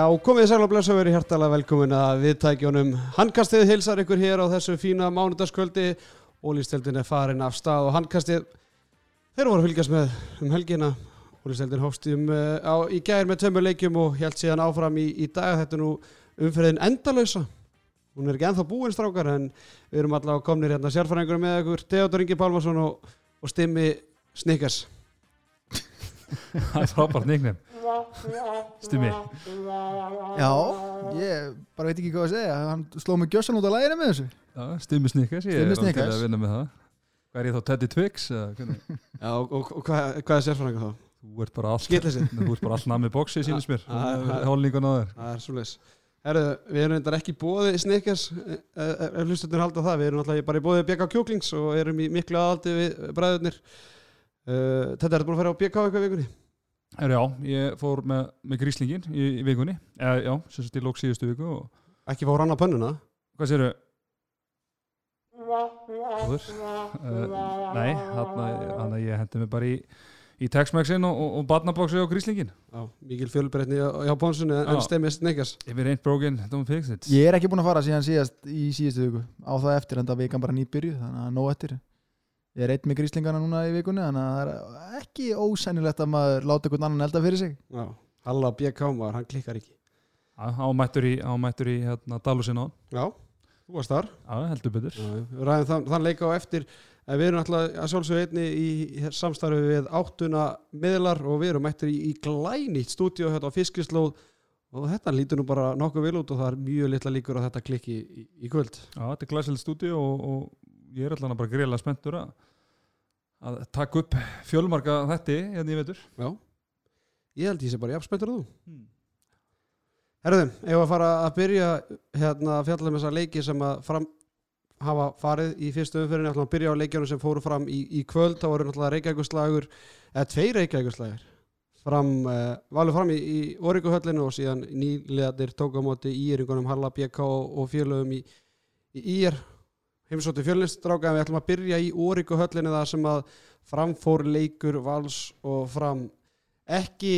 Já, komið sæl og blessa verið hjertalega velkomin að viðtækjónum Handkastið hilsar ykkur hér á þessu fína mánudagskvöldi. Ólýsteldin er farin af stað og handkastið þeir voru að fylgjast með um helgina. Ólýsteldin hófst um, uh, í gær með tömur leikjum og held síðan áfram í, í dag. Þetta er nú umferðin endalösa hún er ekki enþá búinn strákar en við erum allavega komnir hérna sérfæringur með ykkur Theodor Ingi Pálmarsson og, og Stimmi Snickers. Það er frábært nýgnum Stimmi. Já, ég bara veit ekki hvað að segja. Hann sló mig gjössan út á læginu með þessu. Já, Stimmi Snickers Ég Stimmi er alveg til Snickers. að vinna með það. Hvað er ég þá, Teddy Twix? eða hvernig? Já, og, og, og hvað, hvað er sérfæringur þá? Þú ert bara allt Skillið Þú ert bara allt namið bóksi sínist mér. Hólningun á þér. Það er svo leis Herðu, við erum reyndar ekki bóðið Snickers ef hlustunir halda það, við erum alltaf bara í bóðið BK Kjúklings og erum í miklu aðaldi við bræðurnir. Uh, Þetta er búin að fara á BK eitthvað í vikunni Herru já, ég fór með, með gríslingin í, í vikunni. Eða, Já, sem sagt í lók síðustu viku og, Ekki fá rann á pönnuna? Hvað séru? Áður uh, Nei, hann að ég hendi mig bara í í Tex-Mexin og, og, og barnabóksi á gríslingin Já, mikil fjölbreytni hjá Pónsunni en stemmið Snickers. If it ain't broken, don't fix it. Ég er ekki búin að fara síðan síðast í síðustu viku. Á það eftir en það vikan bara nýbyrju þannig að nóg eftir Ég er eitt með gríslingana núna í vikunni þannig að það er ekki ósænilegt að maður láta einhvern annan elda fyrir sig. Já, Halla BK maður, hann klikkar ekki. Ámættur í, ámættur í hérna, Dalusinn á Já, þú varst þar. Já, heldur betur. Já, við ræðum þann, þann leika á eftir. En við erum alltaf að sjálfsögðu einni í samstarfi við áttuna miðlar og við erum mættir í, í glænýtt stúdíu hérna á fiskislóð. Og þetta lítur nú bara nokkuð vel út og það er mjög litla líkur að þetta klikki í, í kvöld. Já, þetta er glæsilegt stúdíu og, og ég er allan bara greiðlega spenntur að, að taka upp fjölmarka þetti hérna í vetur. Já, ég held ég sé bara jafnspenntur þú. Hmm. Herðum, ef að fara að byrja hérna að fjalla um þessa leiki sem að fram hafa farið í fyrstu umfyrinni ætlum að byrja á leikjunum sem fóru fram í, í kvöld. Þá voru náttúrulega reykjækuslagur eða tvei reykjækuslagur fram, uh, valur fram í, í Origohöllinu og síðan nýlegaðir tók á móti íringunum Halla BK og, og félögum í, í ír heimsótti fjölnistráka en við ætlum að byrja í Origohöllinu þar sem að framfór leikur vals og fram ekki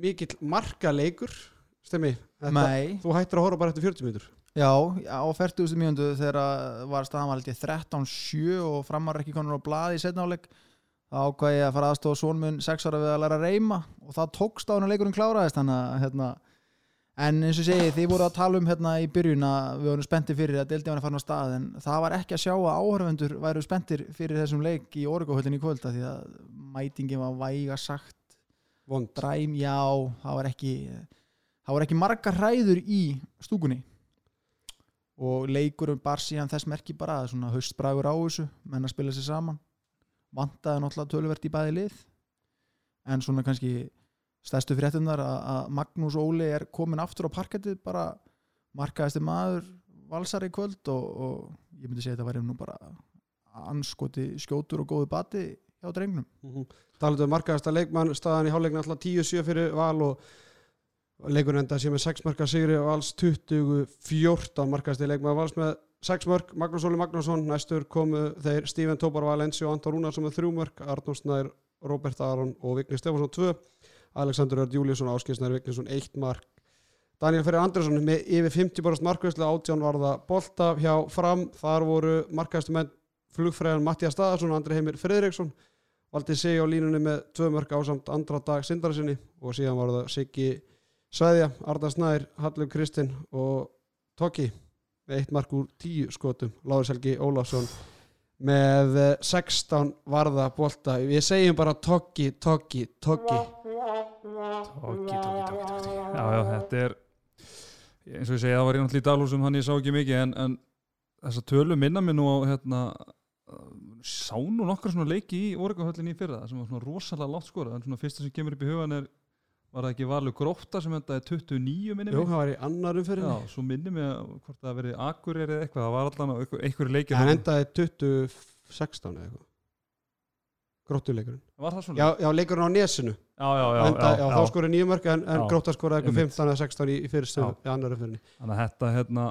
mikill marka leikur stemmi, þú hættir að horfa bara eftir 40 mítur já, á 40. mínútu þegar var staðan var held ég 13-7 og framar ekki konur á blaði í setnáleik þá ákvað ég að fara aðstofa sónmun 6 ára við að læra að reyma og það tókst á hennar leikurinn kláraðist þannig að hérna, en eins og segi þið voru að tala um hérna í byrjun að við vorum spenntir fyrir að deildið var að fara á stað en það var ekki að sjá að áhörfundur væru spenntir fyrir þessum leik í Origohöllin í kvölda því að mætingin var væga sagt vond. dræm, já, það var ekki það var ekki margar hræður í stúkunni. Og leikurum bar síðan þess merki bara að svona haustbragur á þessu menn að spila sér saman. Vantaði náttúrulega töluvert í bæði lið. En svona kannski stærstu fréttunar að, Magnús Óli er komin aftur á parkettið bara markaðist maður valsar í kvöld og, og ég myndi segja að þetta væri nú bara anskoti skjótur og góðu bati hjá drengnum. Mm talaðu um markaðasta leikmann staðan í hálfleikna alltaf 10-7 fyrir val og leikur enda sé með 6 marka sigri og alls 20-14 markaðasti leikmann vals með 6 mörg, Magnús Óli Magnússon næstur komu þeir Steven Tóbar Valensi og Anton Rúnarsson með 3 mörg Arnór Snær, Robert Aron og Vigni Stefánsson 2 Alexander Örd Júliusson Áskilsnær Vignisson 1 mark. Daniel Ferri Andresson með yfir 50 markvæslu átján varða bolta hjá fram. Þar voru markaðastu menn flugfræðan Mattias Staðarsson og Andri Heimir Friðriksson. Valdi sig á línunni með tvö mörg ásamt andra dag sindara sinni og síðan var það Siggi Sveðja, Arda Snær, Hallur Kristinn og Tokki með eitt mark úr tíu skotum. Láður Selgi Ólafsson með eh, 16 varða bolta. Við segjum bara Tokki, Tokki, Tokki Tóki, tóki, tóki, tóki Já, já, þetta er eins og ég segi, það var náttúrulega í dalhúsum hann ég sá ekki mikið en, en þessa tölu minna mig nú á hérna sá nú nokkra svona leiki í Oregahöllinni í fyrra sem var svona rosalega látt skora en svona fyrsta sem kemur upp í hugan er var það ekki Valur Gróta sem endaði 29 minni mig? það var í annar umferðinni. Já, svo minni mig að hvort það verið Akureyri eða eitthvað, það var allan einhver, einhver leikir hann þarna. endaði 2016 eða eitthvað gróttuleikurinn já, já, leikurinn á nesinu já, já, já, Enda, já, já, þá skorið nýju mörg en, en grótta skoraði eitthvað einmitt. 15 eða 16 í, í fyrstu Já. í annar umferðinni Þannig að þetta, hérna,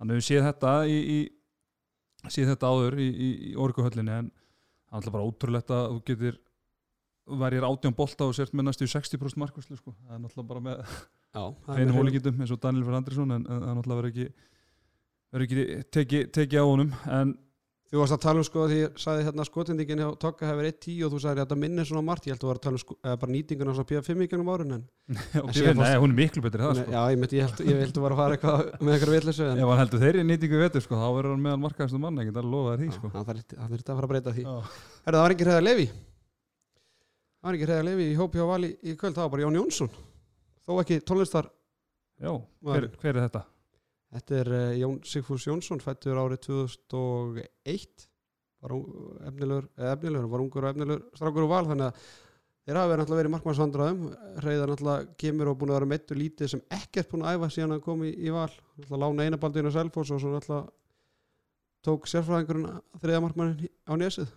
hann hefur séð þetta í, í séð þetta áður í, Oregahöllinni en er alltaf bara ótrúlegt að þú getur væri ég átján bolta og sért með næstu í 60% markvæslu sko. það er náttúrulega bara með er hreinu hólíkindum eins og Daniel Fyrir Andrisson en, það náttúrulega verður ekki verður ekki tekið teki á honum en Þú varst að tala um sko því ég sagði hérna skotendingin hjá Tokka hefur 1-10 og þú sagði að þetta minnir svona margt, ég held að þú var að tala um sko, bara nýtinguna svo P5 í gennum árun nei, hún er miklu betri það sko. Já, ég, myndi, ég, held, að var að fara eitthvað með eitthvað en ef hann heldur þeirri nýtingu vetur sko, þá verður hann meðan markaðastu mann ekki, það er lofaði því sko. það þurfti að fara að breyta því Já. Herra, það var ekki hreða Levi þetta? Er uh, Jón Sigfús Jónsson fættur árið 2001 var ung- efnilegur, eða efnilegur, var ungur og efnilegur strákur og val þannig að þeir hafa náttúrulega verið markmannsvandraðum reyðar náttúrulega kemur og búin að vera meittu lítið sem ekkert búin að æfa síðan hann kom í, í val. Náttúrulega lána einabaldinu á Selfoss og svo náttúrulega tók sérfræðingurinn þriða markmannin á nesið.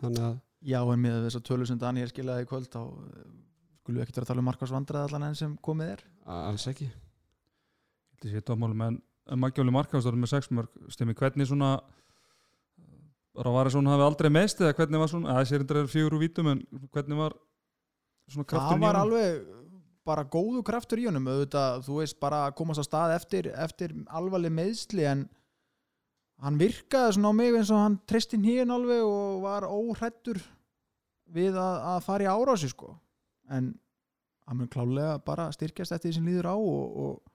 Þannig að Já, en með þess að tölu sem Daniel skilaði í kvöld þá eh, skulum við ekkert vera að tala um markvarsvandrað allan enn sem komið er? Alls ekki Þetta sé tómálum en Magjóli markaðastur með 6 mörg stemmi hvernig svona svona hafi aldrei meist eða hvernig var svona, þessi er endur fjögur úr vítum en hvernig var svona kraftur Það var alveg bara góðu kraftur í honum auðvitað, þú veist, bara að komast á stað eftir, eftir alvarleg meðsli en hann virkaði svona á mig eins og hann treysti nýjun alveg og var óhrættur við að, að fara í árási sko. En hann mun klálega bara styrkjast eftir því sem líður á og, og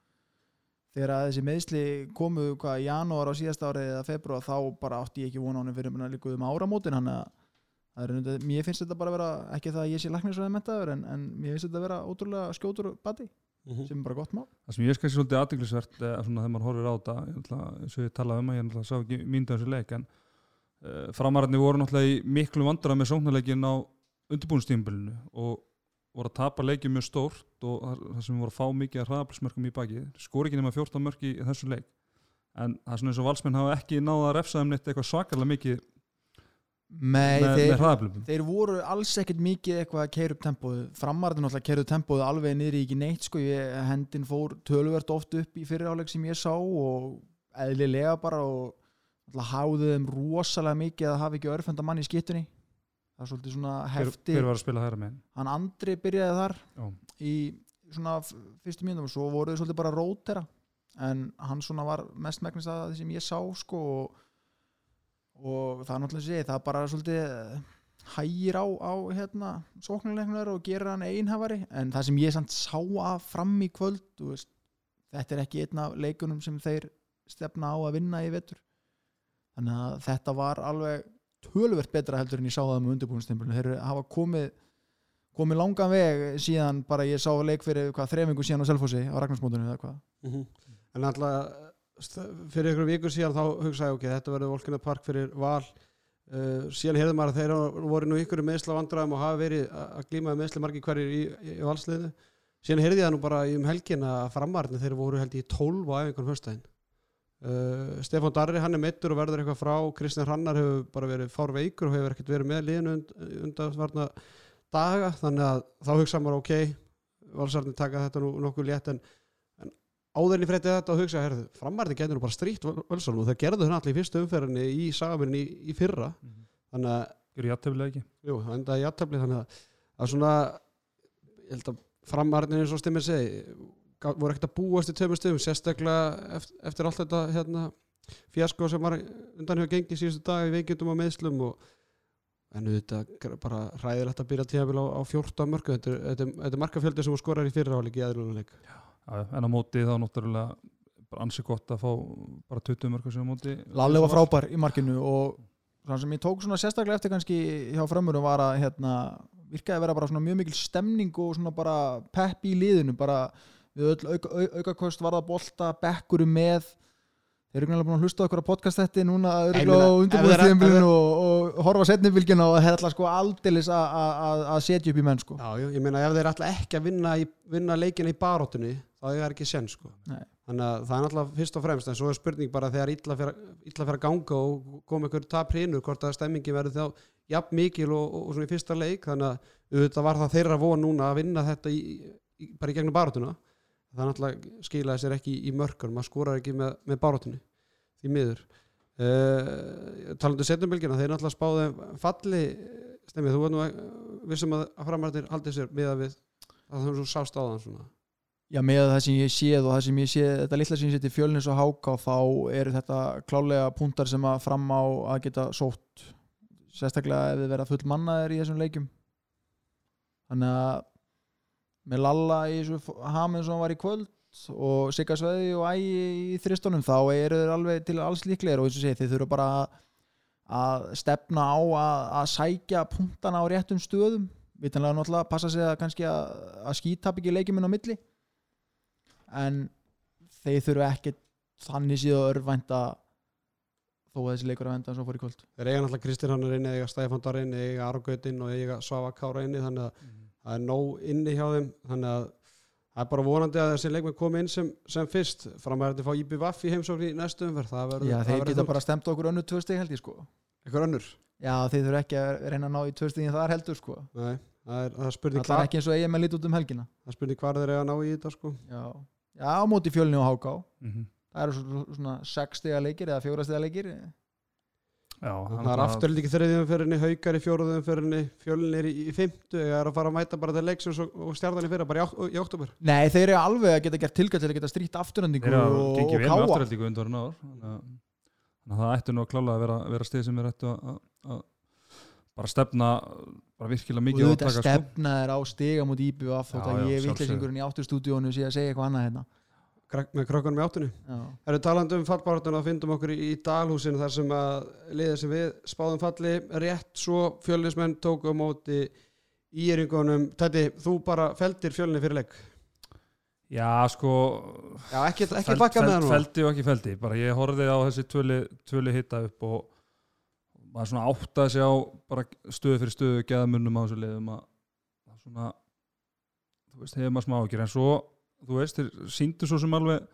þegar að þessi meðsli komu hvað í janúar á síðast árið eða februar þá bara átti ég ekki vona á hann fyrir að líka um áramótin hann að mér finnst þetta bara vera ekki það að ég sé læknisvæði mentaður en, en mér finnst þetta vera ótrúlega skjótur bati Mhm. sem er bara gott mál Það sem ég er kannski svolítið aðdeglisvert svona þegar maður horfir á þetta eins og ég talaði um að ég náttúrulega sá ekki mynda þessu leik en uh, framararnir voru náttúrulega í miklu vandrað með sóknarleikin á undirbúinstímbilinu og voru að tapa leikið mjög stórt og það sem voru að fá mikið að hraðablismörkum í baki. Skori ekki nema 14 mörk í þessu leik. En það er svona eins og valsmenn hafa ekki náða að refsa þeim neitt eitthvað svakalega mikið Nei, með, þeir, með hraðablum þeir voru alls ekkert mikið eitthvað að keira upp tempóðu framarðin náttúrulega keira upp tempóðu alveg niður í ekki neitt sko, ég, hendin fór töluvert oft upp í fyriráleik sem ég sá og eðlilega bara og náttúrulega háðu þeim rosalega mikið að hafa ekki örfenda mann í skittunni það er svolítið svona hefti. hver var að spila hæra með hann Andri byrjaði þar Já. í svona fyrstu mínum og svo voru þau svolítið bara að rótera. En hann svona var mest megnast að það sem ég sá sko og, og það er náttúrulega sé það bara svolítið eh, hægir á, á hérna, sóknuleiknar og gerir hann einhafari en það sem ég samt sá að fram í kvöld veist, þetta er ekki einn af leikunum sem þeir stefna á að vinna í vetur. Þannig að þetta var alveg tölvert betra heldur en ég sá það með undirbúinstimpulinu þeir hafa komið komið langan veg síðan bara ég sá leik fyrir hvað þrefingu síðan á Selfossi á Ragnarsmótunum eða hvað. Mhm. En alltaf fyrir ykkur vikur síðan þá hugsaði ok, þetta verður Volkina Park fyrir val. Uh, síðan heyrðum maður að þeir voru nú ykkur meðsla vandræðum og hafa verið að að glíma með meðsli margir hverjir í, í, í valsliðinu. Síðan heyrði ég það nú bara um helgin að framarðin þeir voru held í 12 á æfingunum höstæðin uh, Stefán Darri hann er meittur og verður eitthvað frá. Kristján Hrannar hefur bara verið fár veikur og hefur ekkert verið með liðinu und, undanvarna daga þannig að þá hugsaði maður ok valsarnir taka þetta nú nokkuð létt en áðurinn í frétti þetta og hugsa herðu, framarði getur nú bara stríkt völsarinn og það gerðu hann allir í fyrstu umferðinni í sagaminni í, í fyrra. Þannig að, ég aðtöflega ekki? Jú, það endaði aðtöfli þannig að, að svona ég held að framarðin eins og stimmir segi voru ekkert að búast í tveimur stöðum sérstaklega eftir, eftir allt þetta hérna, fjasko sem var undan hefur gengið síðustu dag í veikjöndum og meðslum og en þetta bara hræðilegt að byrja tíðabil á, á 14 mörgu þetta er, þetta er, þetta er markafjöldi sem skorar í fyrra áleik í aðlunuleik en á móti þá náttúrulega bara ansi gott að fá bara 20 mörgur sem á móti. Lalli var frábær í markinu og það sem ég tók svona sérstaklega eftir kannski hjá frömmurum var að hérna, virkaði að vera bara svona mjög mikil stemning og svona bara pepp í liðinu bara við öll auka, au- aukakost varða bolta, bekkurum með þeir eru greinlega búin að hlusta okkur á podcast þetta núna ef undirbúðstíðumbilinu og, og horfa setnifylgjuna og hefði alltaf sko aldeilis að- setja upp í menn sko Já, ég meina ef þeir ætla ekki að vinna, í, vinna leikina í baróttunni þá er það ekki sen sko. Nei. þannig að það er náttúrulega fyrst og fremst en svo er spurning bara þegar illa fyrir, að ganga og koma ykkur tap hrinu hvort að stemmingi verður þá jafn mikil og, og, og svona í fyrsta leik þannig að auðvitað var það þeirra von núna að vinna þetta í, í, bara í gegnum baróttuna það náttúrulega skilaði sér ekki í, í mörkur maður skorar ekki með, með baróttunni því miður. Uh, talandu setjumbilgina, þeir náttúrulega spáðu falli stemmið, þú var nú vissum að, að framrættir haldið sér miða við að það er svo sást á þann svona. Já, með það sem ég séð og það sem ég séð þetta litla sem ég séð til fjölnins og háká þá eru þetta klálega púntar sem að fram á að geta sótt sérstaklega ef þið verða full mannaðir í þessum leikjum. Þannig að með Lalla í þessu hamið sem var í kvöld og Sigga Sveði og Ægi í þristunum þá eru þeir alveg til alls líklegir og eins og segið þeir þurfa bara að stefna á að, að sækja púntana á réttum stöðum. Vitanlega náttúrulega passa sig að kannski að, að skítap ekki leikjum inn á milli en þeir þurfa ekki þannig síðan örvænta þó að þessi leikur að venda eins og fór í kvöld. Þeir eiga náttúrulega Kristinn hann er inni, eiga Stefán Dar inni eiga Argautin og eiga Svafa Kára inni þannig að það er nóg inni hjá þeim þannig að það er bara vonandi að þessi leikmenn komi inn sem, sem fyrst. Fram að þetta fá IBVF í heimsókn í næstu umverð það verður Já, það þeir geta þungt. bara stemt okkur önnu tvö stig held ég sko. Einhver önnur? Já, þeir þurfa ekki að reyna að ná í tvö stigin þar heldur sko. Nei, það er, það er spurning Það er ekki eins og eigin með lít út um helgina. það er spurning hvar þeir eiga að ná í þetta sko. Já, Já á móti fjölni og háká. Mhm. Það eru svo- svona sex stiga leikir eða fjóra stiga leikir. Já, það er afturlít ekki þriðjum fyririnni haukar í fjóruðum fyririnni fjölnir í, í fymtu eða er að fara að mæta bara til leiksins og, og stjarnan í fyrra bara í, ok- í oktober Nei, þeir eru alveg að geta gert tilgætt til að geta strýtt afturhendingu og, og káa það ættu nú að klála að vera, vera stið sem er ættu að, bara stefna bara virkilega og mikið þetta átaka, sko. stefna er á stiga múti IBF já, ég sjálfsögðu. vitleysingurinn í átturstúdíónu sé að segja eitthvað annað hérna með krökkunum í áttunni. Já, Erum talandi um fallbártuna að fyndum okkur í, í Dalhúsin þar sem að liðið sem við spáðum falli rétt svo fjölinsmenn tóku á móti íringunum Tætti, þú bara feldir fjölinni fyrir leik. Já, sko Já, ekki, ekki feld- bakka með feld- það nú. Feldi og ekki feldi, bara ég horfði á þessi tvöli, tvöli hitta upp og maður svona áttaði sig á bara stöðu fyrir stöðu geðamunnum á þessu liðum að að svona þú veist, hefur maður smá ekki en svo, þú veist, þeir síndu svo sem alveg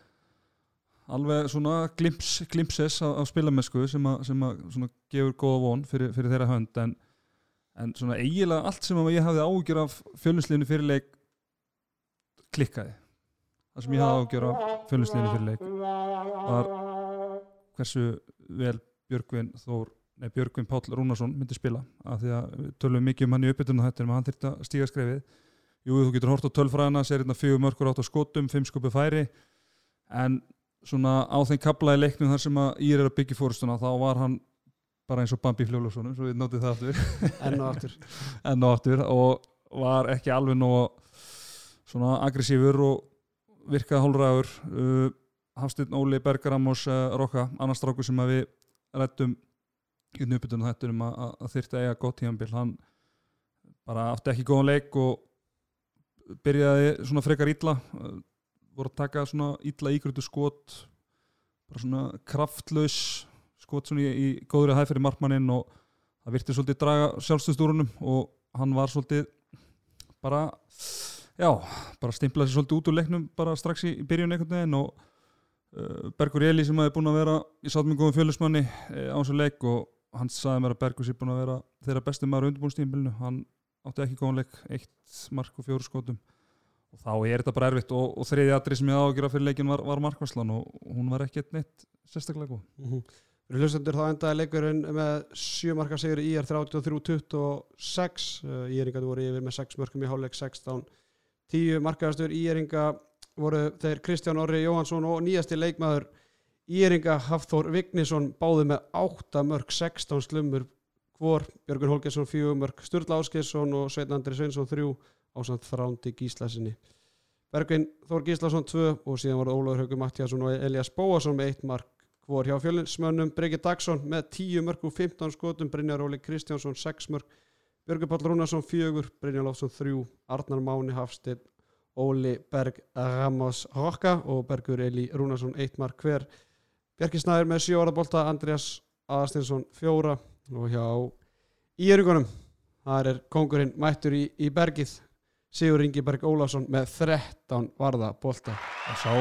alveg svona glimpse, glimpses á spilamennsku sem að, sem að gefur góða von fyrir, fyrir þeirra hönd. En, en svona eiginlega allt sem ég hafði ágjör af fjölinslinu fyrir leik klikkaði. Það sem ég hafði ágjör af fjölinslinu fyrir leik var hversu vel Björgvin Þór nei, Björgvin Páll Rúnarsson myndi spila. Af því að við tölum mikið um hann í uppbytunum þetta en hann þurfti að stíga skrefið Jú, þú getur hort á tölfræðina, sér hérna fjögur mörkur átt á skotum, fimm skupi færi. En svona á þeim kabla í leiknum þar sem að Ír er að byggja fórustuna þá var hann bara eins og Bambi Fljólusson svo við notið það aftur. Enn og aftur. Enn og aftur og var ekki alveg nóg svona aggressífur og virkaði hálfræður. Uh, Hafsteinn Óli Bergaramos uh, Rokka, annars stráku sem við rættum í nöputunum þetta um að, að, að eiga gott tíðanbíl hann bara átti ekki góðan leik og byrjaði svona frekar illa uh, voru að taka svona illa ígrötu skot bara svona kraftlaus skot svona í, í góðri hæð fyrir markmanninn og það virti svolítið draga sjálfstöðstúrunum og hann var svolítið bara já, bara stimplaði svolítið út úr leiknum bara strax í, í byrjun einhvern veginn og uh, Bergur Eli sem hefði búin að vera í góðum fjölusmanni uh, á þessu leik og hann sagði mér að Bergur sé búin að vera þeirra besti maður undirbúinstíðinbílinu hann átti ekki góðan leik, eitt mark og fjóru skotum. Og þá er þetta bara erfitt. Og, og þriði atrið sem ég ágjör fyrir leikin var, var markværslan og hún var ekkert neitt sérstaklega góð. Mhm. Fyrir hlustendur þá endaði leikurinn með sjömarka sigur í IR 33-26 Íringar voru yfir með 6 mörgum í hálfleik 16 10 markaðastur. Íringa voru þeir Kristján Orri Jóhansson og nýjasti leikmaður Íringa Hafþór Vignisson báði með 8 mörg 16 slumur hvor Björgun Holgesson 4 mörg Sturla Áskesson og Sveitn Andri Sveinsson 3 ásand þrándi Gíslasinni. Bergvin Þór Gíslason 2 og síðan voru Ólafur Haugur Mattiasson og Elias Bóasson með 1 mark hvor hjá fjölinsmönnum Breki Dagsson með 10 mörg og 15 skotum Brynjar Óli Kristjánsson 6 mörg Björgur Páll Rúnarsson 4 Brynjar Lófsson 3 Arnar Máni Hafsteinn Óli Berg Ramos Rokka og Bergur Eli Rúnarsson 1 mark hver. Bjarki Snæður með 7 ára bolta Andreas Aðarstinsson 4 og hjá Íringunum þar er kongurinn mættur í, í bergið. Sigur Ingi Berg Ólafsson með 13 varða bolta. Og sá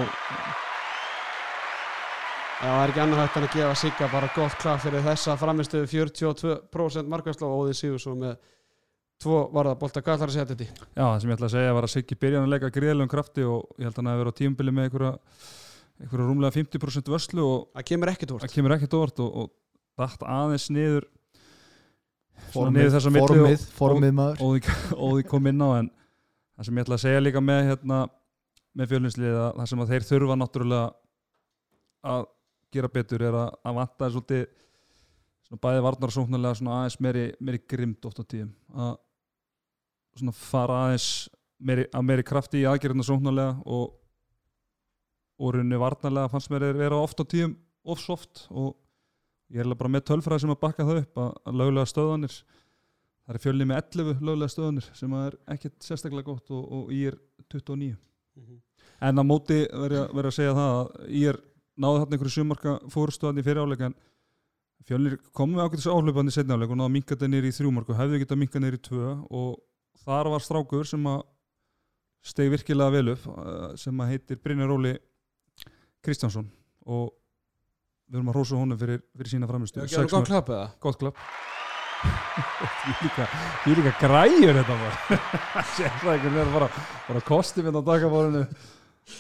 það er ekki annað hægt en að gefa Sigga bara gott klart fyrir þessa framistöðu 42% markværsla og Óðin Sigursson með tvo varða bolta, hvað ætlar að segja þetta? Já, það sem ég ætla að segja var að Siggi byrjaði að leika gríðlegum krafti og ég held að hann að vera á tímubili með einhverja, einhverja rúmlega 50% vörslu og Það það kemur ekkert óvart og, og dætt aðeins niður svona milli formið, formið maður. Óði, Óði kom inn á en það sem ég ætla að segja líka með hérna, með fjölunslið að það sem að þeir þurfa náttúrulega að gera betur er að, að vanta þess svolítið svona bæði varnar svona aðeins meiri, meiri grimt oft á tíðum. Að svona fara aðeins meiri, að meiri krafti í aðgerðina sóknarlega og og runni varnarlega fannst mér þeir vera oft á tíðum of soft og ég er bara með tölfræði sem að bakka það upp að, að löglega stöðanir það er fjölni með 11 löglega stöðanir sem að er ekkert sérstaklega gott og, og ég er 29 en á móti verður að, að segja það að ég er náði þarna einhverju sumarka fórstöðan í fyriráleik en fjölnir komum við ákveðis áhlupandi setni áleik og náða minka þetta nýri í þrjúmarku hefðu getað minka nýri í tvö. Og þar var strákur sem að steg virkilega vel upp eh, sem að heitir Brynjar Óli Kristjánsson. Og við erum að rósa honum fyrir, fyrir sína framistu gerði gott klapp eða? gott klapp. Ég líka, græjur þetta var einhvern veginn bara, bara kosti minn á dagabórinu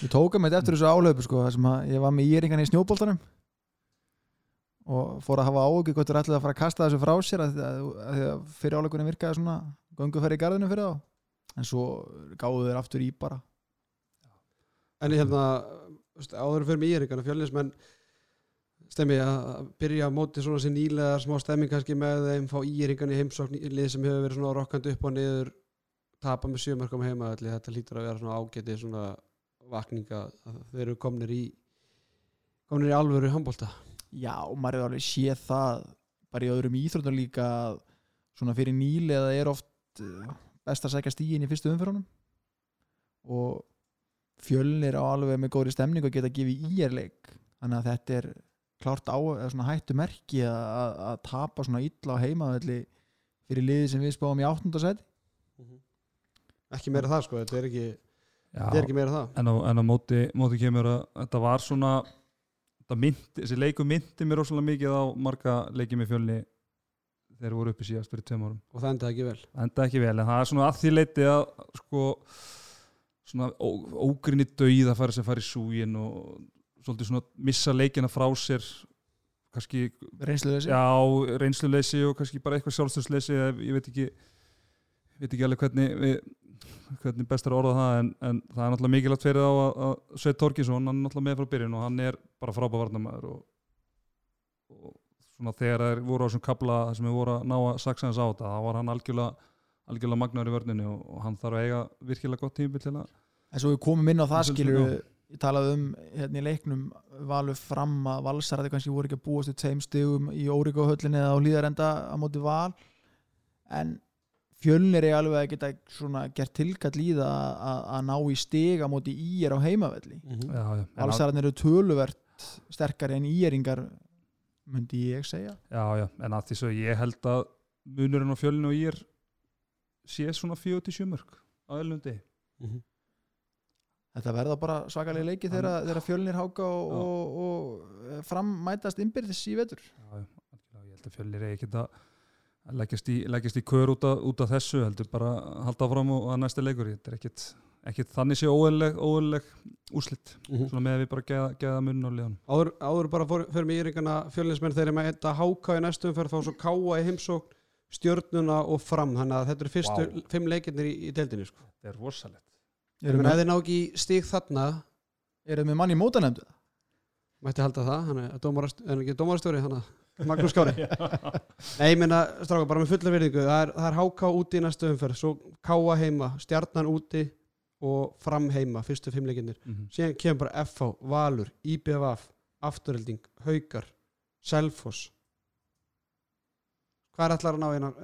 Ég tók að með eftir þessu álöfu sko, þar sem að ég var með íringan í snjóboltanum og fór að hafa áhugi hvort þú ætlaði að fara að kasta þessu frá sér að, að, að, að fyrir áleikunum virkaði svona gönguferð í garðinu fyrir þá. En svo gáðu þeir aftur í bara. En ég hérna, veist, áður fyrir mig íringarna fjölnismenn stemmi að byrja á móti svona sem nýlega smá stemming kannski með þeim fá íringan í heimsókn í lið sem hefur verið svona rokkandi upp og niður tapa með sjömarkum heima allir þetta lítur að vera svona ágæti svona vakninga að þeir eru komnir í komnir í alvöru handbólta Já, og maður er alveg séð það bara í öðrum íþróttum líka að svona fyrir nýlega er oft eh, best að sækja stígin í fyrstu umfyrunum og fjölnir á alveg með góðri stemning og geta gefið íerleik þannig að þetta er klárt á eða svona hættu merki að, að, að tapa svona illa á heimaðalli fyrir liði sem við spáum í áttundasæti ekki meira það sko, þetta er ekki, Já, þetta er ekki meira það. En á, en á móti, móti kemur að þetta var svona þetta myndi, þessi leiku myndi mér rosalega mikið á marga leikið með fjölni þeir voru uppi síðast fyrir tveim árum. Og það endaði ekki vel. Enda ekki vel, en það er svona að því leiti að sko svona ó, ógrinni dauð að fara sem fara í súgin og svolítið svona missa leikina frá sér kannski, reynsluðið já, reynsluleysi og kannski bara eitthvað sjálfstöðsleysi ég veit ekki veit ekki alveg hvernig við, hvernig best er að orða það en, en það er náttúrulega mikilvægt fyrir þá að, að Sveit Torkinsson, hann er náttúrulega með frá byrjun og hann er bara frábæð varnamæður og, og svona þegar þeir voru á þessum kabla sem við voru að ná að saksa hans á þetta, þá var hann algjörlega algjörlega magnaður í vörninu og, og hann þarf að eiga virkilega gott tímabil til að En svo við komum inn á það skilur. Ég talaði um hérna í leiknum valur fram að valsarði kannski voru ekki að búast við tveim stigum í Órikóhöllinni eða á hlýðarenda á móti val. En fjölnir er alveg að geta svona gert tilkall í það að, ná í stig á móti ír á heimavelli. Mm já, já, en að- valsarðin eru töluvert sterkari en íringar myndi ég segja. Já, já, en að því svo ég held að munurinn á fjölinu og ég er sé svona 47 mörg á elnundi Þetta verða bara svakalega leiki þegar, þegar fjölnir háka og, og, og fram mætast innbyrðis í vetur. Já, ég held að fjölnir er ekkert að leggjast í, leggjast í kör út af, út af þessu heldur bara að halda áfram og að næsta leikur. Þetta er ekkert, ekkert þannig sé óeðleg úslitt svona með að við bara geða, geða munn á liðan áður, áður bara fyrir mig íringana fjölnismenn þeir eru með þetta háká í næstum fyrir þá svo káa í heimsókn stjörnuna og fram. Þannig að þetta eru fyrstu Vá. fimm leikirnir í, í deildinni sko. þetta er rosalegt Ég Eru meina, ef með, þeir ná ekki í stíg þarna eru með mann í mótanemndu? mætti halda það, hann er dómarast, er hann ekki dómarastjóri hann að Magnús Kári Nei, ég meina, stráka, bara með fulla virðingu það er, er háká úti í næstu umferð svo káa heima, stjarnan úti og fram heima, fyrstu fimm leikinnir mm -hmm. síðan kemur bara FH, Valur, IBVF Afturhelding, Haukar Selfoss hvað er allar að ná einan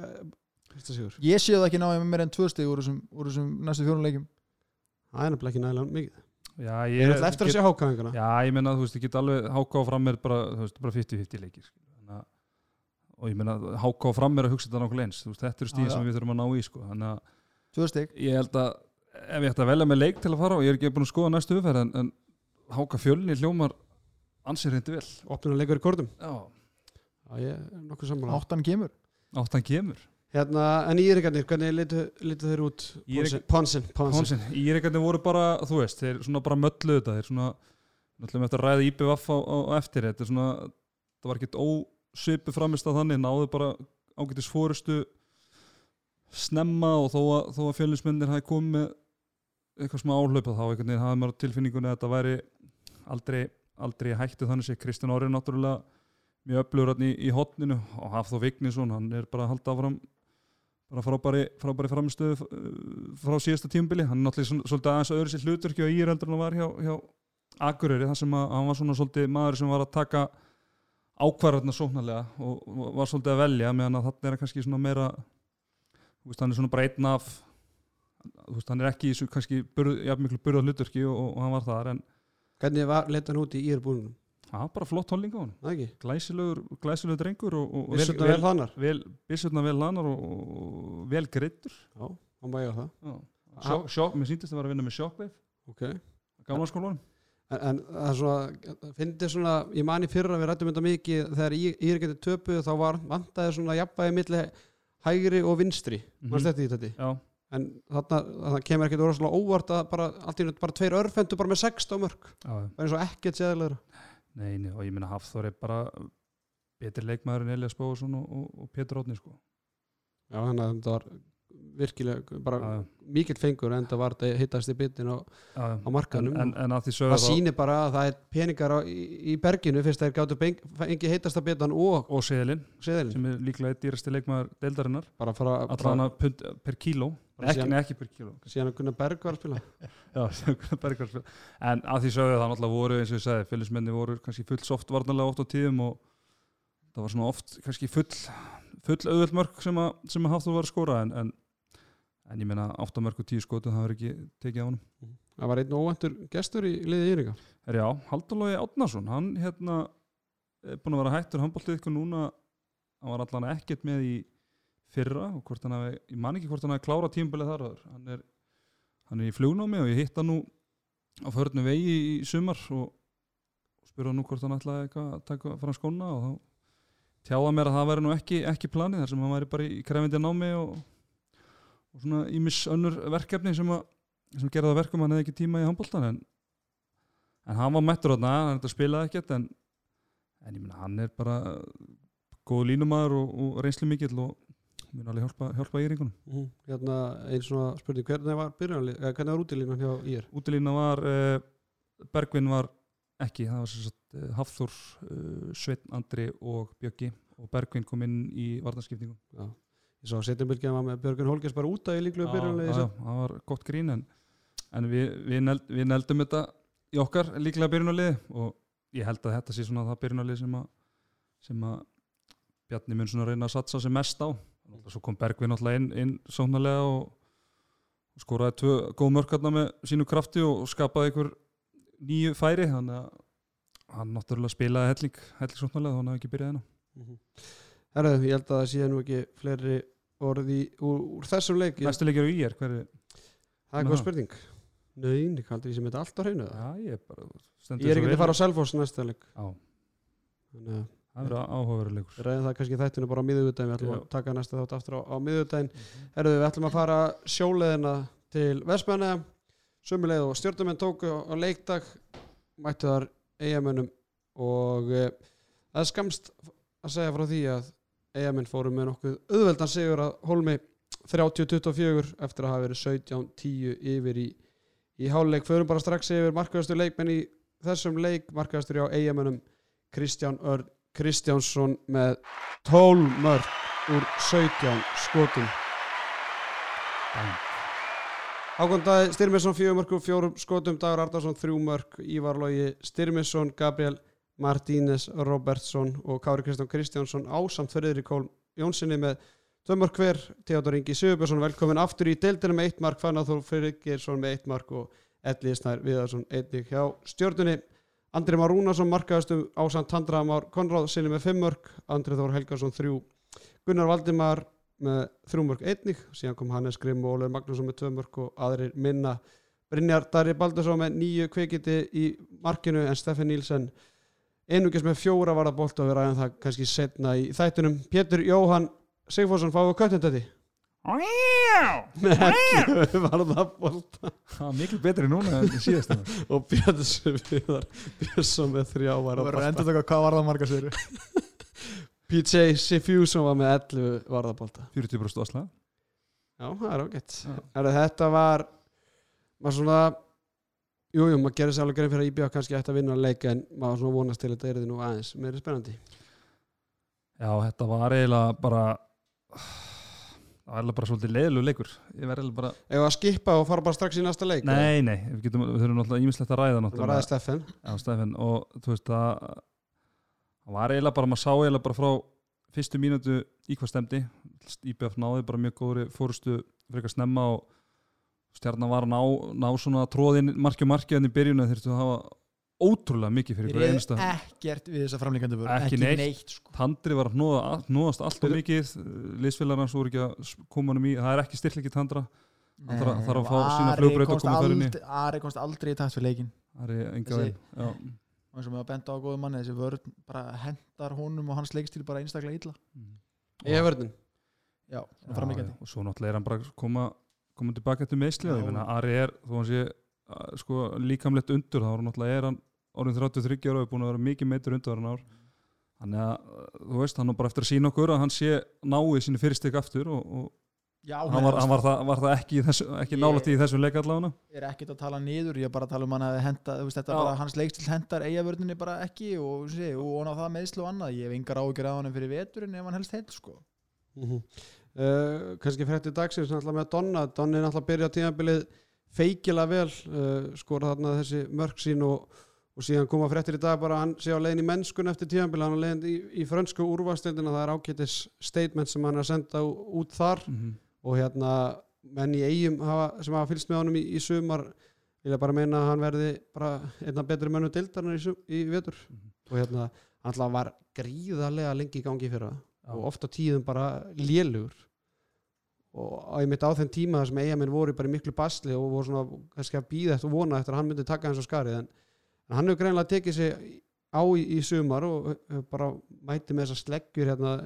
sigur? Ég sé það ekki náði með meir en tvö stig úr þessum, næstu fjórum leikum Það er nefnilega ekki nægilega mikið. Já, Ég er alltaf eftir að get- sjá hákáðinguna já, ég menna, þú veist, ég get alveg háká fram er bara, þú veist, bara 50-50 leikir að- og ég menna, háká fram er að hugsa þetta nokkuð eins þú veist, þetta eru Já, stíð sem við þurfum að ná í sko. þannig að Tvö stig. ég held að ef ég ætti að velja með leik til að fara og ég er ekki búin að skoða næstu umferð en, en háka fjölni hljómar ansið reyndi vel. Opnuna leikur í kortum. Já, Já, ég er nokkuð sammála. Áttan kemur. Áttan kemur Hérna, en íringarnir, hvernig litu, litu þeir út? Ponsin, Ponsin íreikarnir voru bara, þú veist þeir svona bara möllu þetta þeir svona, náttúrulega eftir að ræða IBVF á, á, eftir þetta svona, það var ekkert ósvipu framist að þannig, náðu bara ágætis fórustu snemma og þó að, þó að fjölinnsmyndir hafi komið eitthvað smá áhlaupa þá einhvern veginn hafði maður tilfinningunni að þetta væri aldrei, aldrei hættu þannig sé Kristján Orri náttúrulega mjög öflugur í, í hotninu og Hafþór Vignisson, hann er bara að halda áfram bara frábæri, frábæri framistöðu uh, frá síðasta tímubili hann er náttúrulega svolítið aðeins öðru sér hlutverki og ír heldur en hann var hjá, hjá Akureyri þar sem að hann var svona svolítið maður sem var að taka ákvarðarna sóknarlega og var svolítið að velja meðan að þarna er kannski svona meira þú veist, hann er svona bara einn af þú veist, hann er ekki í þessu kannski burð, ja, miklu burðað hlutverki og, og hann var þar en Hvernig var leit hann út í írbúinum? Það var bara flott holning á hann Það ekki? glæsilegur, glæsilegur drengur og, og vel, vel vel, vel lanar og, og vel greittur Já, hann ég á það sjokk, mér síndist að vera að vinna með sjokkveif Ok. Gamla skólanum. En, en það er svona, finnir svona, ég mani fyrra að við rættum þetta mikið þegar ég, er getið töpuð þá var vantaði svona jafnvægi milli hægri og vinstri, mm mannst þetta í þetta já, en þarna, kemur ekkert óvart að bara, allt í nönd bara tveir örfendur bara með 16 mörg, já, já. bara eins og ekkert séðilegur Nei, nei, og ég meina Hafþór er bara betri leikmaður en Elias Bóðsson og, og, og Pétur Ótni sko. Já, þannig að þetta var virkilega bara já. mikill fengur en það var þetta hittast í bitin á, já. á markanum en, en, en að það sýnir bara að það er peningar á, í, í berginu fyrst þeir gáttu beng- fengi heitasta bitan og og Seðlin seðilin sem er líklega dýrasti leikmaður deildarinnar. Bara fara allan að per kíló. Ekki, síðan- ekki per kíló. Síðan að Gunnar Berg var að spila. Já, sem Gunnar Bergvall spila. en að því sögðu það náttúrulega voru eins og ég sagði félagsmenni voru kannski full soft varnarlega oft á tíðum og það var svona oft kannski full full auðvöld mörg sem að, sem að Hafþór var að skora en, en, en ég meina 8 mörg og 10 skotum það var ekki tekið á honum. Það var einn óvæntur gestur í liðið Íringa já, Haldalói Átnason, hann hérna er búin að vera hættur handbóltið ykkur núna, hann var allan ekkert með í fyrra og hvort hann hafi, ég man ekki hvort hann hafi klárað tímabilið þar hann er, hann er í flugnámi og ég hitt hann nú á förnu vegi í sumar og spurði hann nú hvort hann ætlaði að taka fram skóna og þá tjáða mér að það væri nú ekki, ekki planið þar sem hann væri bara í krefindi námi og, og svona ímis önnur verkefni sem, að, sem gerði það verkum að hann hefði ekki tíma í handbóltan en en hann var mættur þarna, hann þetta spilaði ekkert en, en ég meina hann er bara góð línumæður og, og reynslu mikill og mun alveg hjálpa, hjálpa í ringunum mm. hérna einn svona spurning hvernig var eh, var útilínan hjá Ír? Útilína var uh, Bergvin var ekki það var sem sagt uh, Hafþór, uh, Sveinn Andri og Bjöggi og Bergvin kom inn í varnarskiptingum já ég sá að setjumbilgjan var með Björgun Holgers bara út af í líklu byrjanlið já, það var gott grín en, en við, við, neld, við neldum þetta í okkar líklega byrjunarlið og ég held að þetta sé svona það byrjunarlið sem að, sem að Bjarni mun svona reyna að satsa sem mest á. Svo kom Bergvin alltaf inn, inn sóknarlega og, skoraði tvö góð mörkarna með sínu krafti og skapaði einhver nýju færi þannig að hann náttúrulega spilaði helling, helling sóknarlega þannig að hann hafi ekki byrjað hennar Herðu, ég held að það sé nú ekki fleiri orði úr, úr þessum leik Næstu leikir á í er, hver er það er góð spurning. Nei, ég kaldur ég sem þetta allt á hreinu. Já, ég er bara ég er ekki að fara á Selfoss næsta leik. Já, þannig að það er áhugaveruleikur ræðum það kannski í þættinu bara á miðugudaginn við ætlum Já. að taka næsta þátt aftur á, á miðugudaginn Herðu, við ætlum að fara sjóleðina til Vestmanna sömuleið og stjórnumenn tóku á, leikdag mættu þar eigamönnum og e, það skamst að segja frá því að eigamenn fóru með nokkuð auðveldan sigur að Holmi 30-24 eftir að hafa verið 17-10 yfir í, í háluleik förum bara strax yfir markaðastu leikmenn í þessum leik. Markaðastur hjá eigamönnum Kristján Örn Kristjánsson með 12 mörg úr 17 skotum. Hákon Dæði Styrmisson fjögur mörg úr fjórum skotum. Dagur Ardarsson þrjú mörg Ívar Logi Styrmisson Gabriel Martínez Robertsson og Kári Kristján Kristjánsson ásamt Friðrik Kól Jónssoni með tvö mörg hver. Theodor Ingi Sigurbjörnsson velkomin aftur í deildina með eitt mark Fannathór Friðriksson með eitt mark og Elli Snær Viðarsson einnig hjá stjórnunni Andri Már Rúnarsson markaðastum ásamt Tandra Már Konráð sinni með fimm mörg Andri Þór Helgarsson þrjú. Gunnar Valdimar með þrjú mörg einnig síðan kom Hannes Grimm og Óleir Magnússon með tvö mörg og aðrir minna. Brynjar Darri Baldursson með nýju kveikindi í markinu en Stefan Nílsen einugis með fjóra varða bolt og við ræðum það kannski setna í þættunum Pétur Jóhann Sigfússon fáið köttin þetta með hellu varða bolt Það var miklu betri núna en síðast og Björns Viðar Björnsson með þrjá verður að bolta endur taka hvað var það marga sér PJ sem var með 11 varðabólta 40% vasla Já, það er ágætt. Er Þetta var maður svona Jú, jú, maður gerir sér alveg grein fyrir að IBF kannski ætti að vinna að leika en maður svona vonast til að þetta er því nú aðeins meiri spennandi. Já, þetta var eiginlega bara það var eiginlega bara svolítið leiðilegu leikur. Ég verði eiginlega bara, Ef að skipa og fara bara strax í næsta leik nei, nei við, getum, við þurfum náttúrulega ímislegt að ræða Það var aðeins Steffen Já, Stefán, og þú veist að það var eiginlega bara, maður sá eiginlega bara frá fyrstu mínútu í hvað stemdi IBF náði bara mjög góðri fórustu frekar snemma og stjarnan var að ná, ná svona tróðin marki og marki en í byrjunu þurftu að hafa ótrúlega mikið fyrir eru einsta ekkert við þessa framlíkandi vöru Ekki ekki, neitt. neitt, sko. Tandri var að hnóða, hnóðast allt og mikið. Liðsfélagarnas voru ekki að koma hann um í. Það er ekki styrleiki Tandra. Hann þarf að- þarf að fá sína Ari flugbraut og koma þar inn í. Ari komst aldrei í takt fyrir leikin er enga veginn og eins og með að benda á góðu manni þessi vörn bara hendar honum og hans leikstíl bara einstaklega illa. Já, Já, framlíkandi já, og svo náttúrulega er hann bara að koma, koma tilbaka eftir meðsli og Já. ég meina Ari er, þó hann sé að, sko, líkamlegt undur, þá er hann náttúrulega er hann orðin 33 ára og er búin að vera mikið meitur undur hann ár. Þannig að, þú veist, hann er bara eftir að sína okkur að hann sé náið sínu fyrirstik aftur og, og já, hann, var, hann var, það, var það ekki, í þessu, ekki Ég- nálægt í þessu leik allavega? Er ekkert að tala niður ég er bara að tala um hann að henda þú veist, bara, hans leikstíl hendar eigavörninni bara ekki og, sé, og on á það meðslu og annað. Ég hef engar áhyggjur af hann fyrir veturinn ef hann helst heil sko. mm uh, kannski frétti dagsins náttúrulega með Donna Donni er náttúrulega að byrja tímabilið feikilega vel uh, skora þarna þessi mörg sín og, og síðan koma fréttir í dag bara hann sé á leiðin í mennskun eftir tímabilið, hann er leiðin í, í frönsku úrvastildina, það er ágætis statement sem hann er að senda út þar mm -hmm. og hérna menn í eigum hafa, sem hafa fylgst með honum í, í sumar vilja bara meina að hann verði bara einna betri mönnum dildarnar í, í vetur Mhm. og hérna hann var gríðarlega lengi í gangi fyrir það. Og ofta tíðum bara lélugur og ég mitt á þeim tíma þar sem eigamenn voru bara í miklu basli og voru svona kannski að býða eftir og vona eftir að hann myndi taka hans á skarið en, en hann hefur greinlega tekið sig á í, í sumar og bara mæti með þessar sleggjur hérna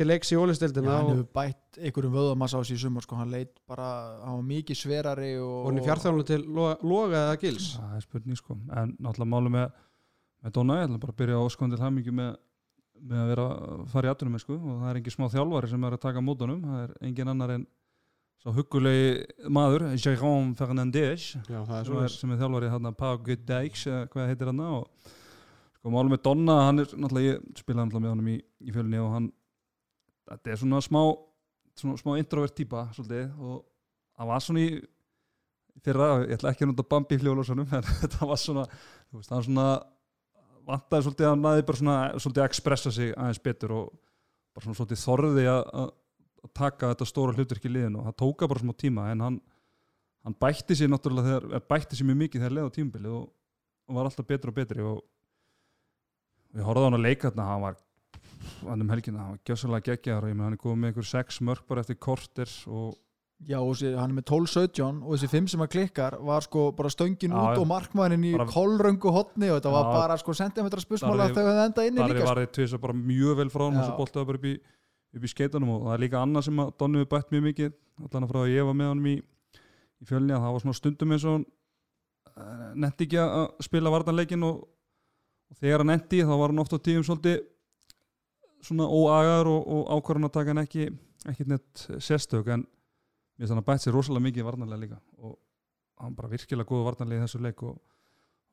til leiks í ólistildina hann hefur bætt einhverjum vöðamassa á sig í sumar sko. hann leit bara, hann var mikið sverari og, og hann er fjárþjálfum til loga, loga eða gils? Það er spurning sko. En náttúrulega máli með, með Donna ég ætla bara að byrja á skondil hamingi með, með að vera að fara í atunum sko, og það er engin smá þjálfari sem er að taka mótunum það er engin annar en svo huggulegi maður, Jérôme Fernandez Já, er er, sem er þjálfari hann Pau Gudeiks hvað heitir hann og sko málum með Donna hann er náttúrulega, ég spilaði náttúrulega með honum í, í fjölunni og hann þetta er svona smá svona smá introvert típa svolítið og hann var svona í fyrra, ég ætla ekki að nota Bambi í fljóðlósunum en þetta var svona þú veist, hann svona vantaði svolítið að næði bara svona svolítið að expressa sig aðeins betur og bara svona svolítið þorði að, taka þetta stóra hlutverk í liðinu. Og það tóka bara smá tíma en hann, hann bætti sér náttúrulega þegar, eh, bætti sér mjög mikið þegar leið á tímabilið og, og var alltaf betri og betri og við horfðum á hann að leika þarna hann var hann um helgina, hann var gjössalega geggjaður og ég með hann er góð með einhver sex mörg bara eftir korter og Já, og þessi, hann er með 12-17 og þessi 5 sem að klikkar var sko bara stöngin út já. og markmannin í Bara- kolröngu hotni og þetta var Já. bara sko sentimetra spursmála Þar að þau hefði enda inni líka er sko. varðið tvisa bara mjög vel frá hann og svo boltaði bara upp í, í skeitunum og það er líka annað sem að Donni við bætt mjög mikið allan að frá að ég var með honum í, í fjölni að það var svona stundum eins og hann uh, netti ekki að spila vartanleikin og, og þegar hann netti þá var hann oft á tíum svolítið svona óagar og, og ákvarðan að taka hann ekki ekki neitt sérstök en mér finnst hann að bætt sér rosalega mikið vartanlega líka og hann bara virkilega góð vartanlega í þessu leik og,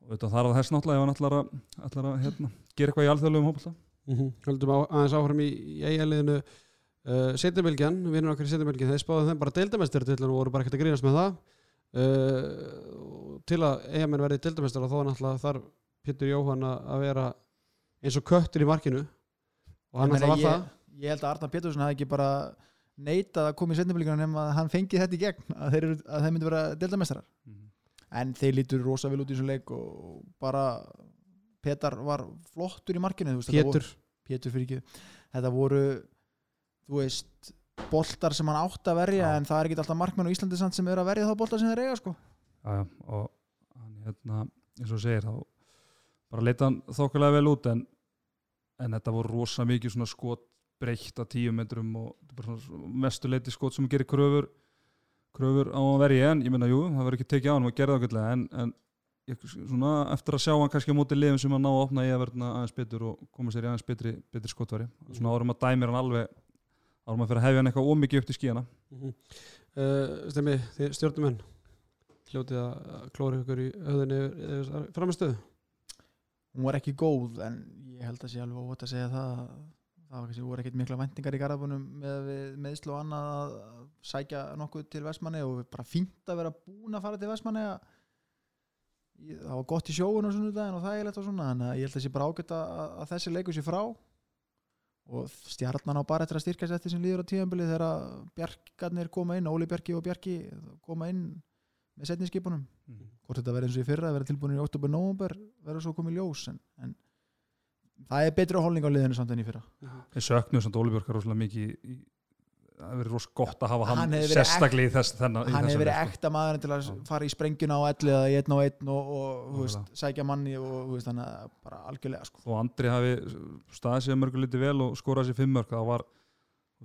og þetta þarf að þess náttúrulega ef hann ætlar að, ætlar að hérna, gera eitthvað í alþjóðlegum hópa mm -hmm. Höldum á, aðeins áfram í, í eigaliðinu uh, Setjumilgjan, vinnur okkar í Setjumilgjan þeir spáðu þeim bara deildamestur til og voru bara ekkert að grínast með það. Uh, og til að eigamenn verði deildamestur og þó náttúrulega þarf Pétur Jóhann að vera eins og köttur í markinu. Og hann náttúrulega var ég, það. ég held að Arnar Pétursson hefði ekki bara neitað að koma í setniblíkuna nema að hann fengi þetta í gegn að þeir, eru- að þeir myndi vera deildamestrar en þeir lítur rosa vel út í þessum leik og bara Petar var flottur í markinu veist, Pétur, voru, Pétur fyrir ekki þetta voru þú veist boltar sem hann átti að verja Já. en það er ekki alltaf markmenn á Íslandi samt sem eru að verja þá boltar sem þeir eiga sko. Já, og hann hérna, eins og segir þá bara leita hann þokkulega vel út en, en þetta voru rosa mikið svona skot breytt að tíu metrum og þetta er bara svona mestu leiti skot sem gerir kröfur kröfur á að verja en ég meina jú, það verður ekki tekið á hann og gerða ákveðlega en, en ég, svona, eftir að sjá hann kannski á móti liðum sem að ná að opna í að verðna aðeins betur og koma sér í aðeins betri, betri skotvari svona árum að dæmir hann alveg árum að fyrir að hefja hann eitthvað ómikið upp til skíana uh, Stemmi, þið stjórnumenn hljótið að klóra ykkur í höfðinni framistöðu hún var ekki góð en ég held að sé alveg óvægt að segja það það var kannski voru ekkert mikla vendingar í garðabunum með meðslu og annað að sækja nokkuð til Vestmanni og bara fínt að vera búin að fara til Vestmanni það var gott í sjóun og svona daginn og þægilegt og svona þannig að ég held að sé bara ágætt að, að þessi leikur sé frá. Og stjarnan á bara eftir að styrkja sér eftir sem líður á tíðanbili þegar Bjarkarnir koma inn, Óli Bjarki og Bjarki koma inn með setniskipunum hvort þetta verður eins og í fyrra, verður tilbúin í oktober, november verður svo komið ljós en, en það er betri holning á liðinu samt enn í fyrra Við söknum samt Óli Björkar rosalega mikið það hefur verið rosa gott að hafa hann, sérstaklega í þess þennan, í hann hefur verið leik, sko. ekta maður til að fara í sprengjuna á elli eða í einn og einn og, og þú veist, sækja manni og þú veist, þannig að bara algjörlega sko. og Andri hafi staðið sér mörgu liti vel og skorað sér fimm mörg það var,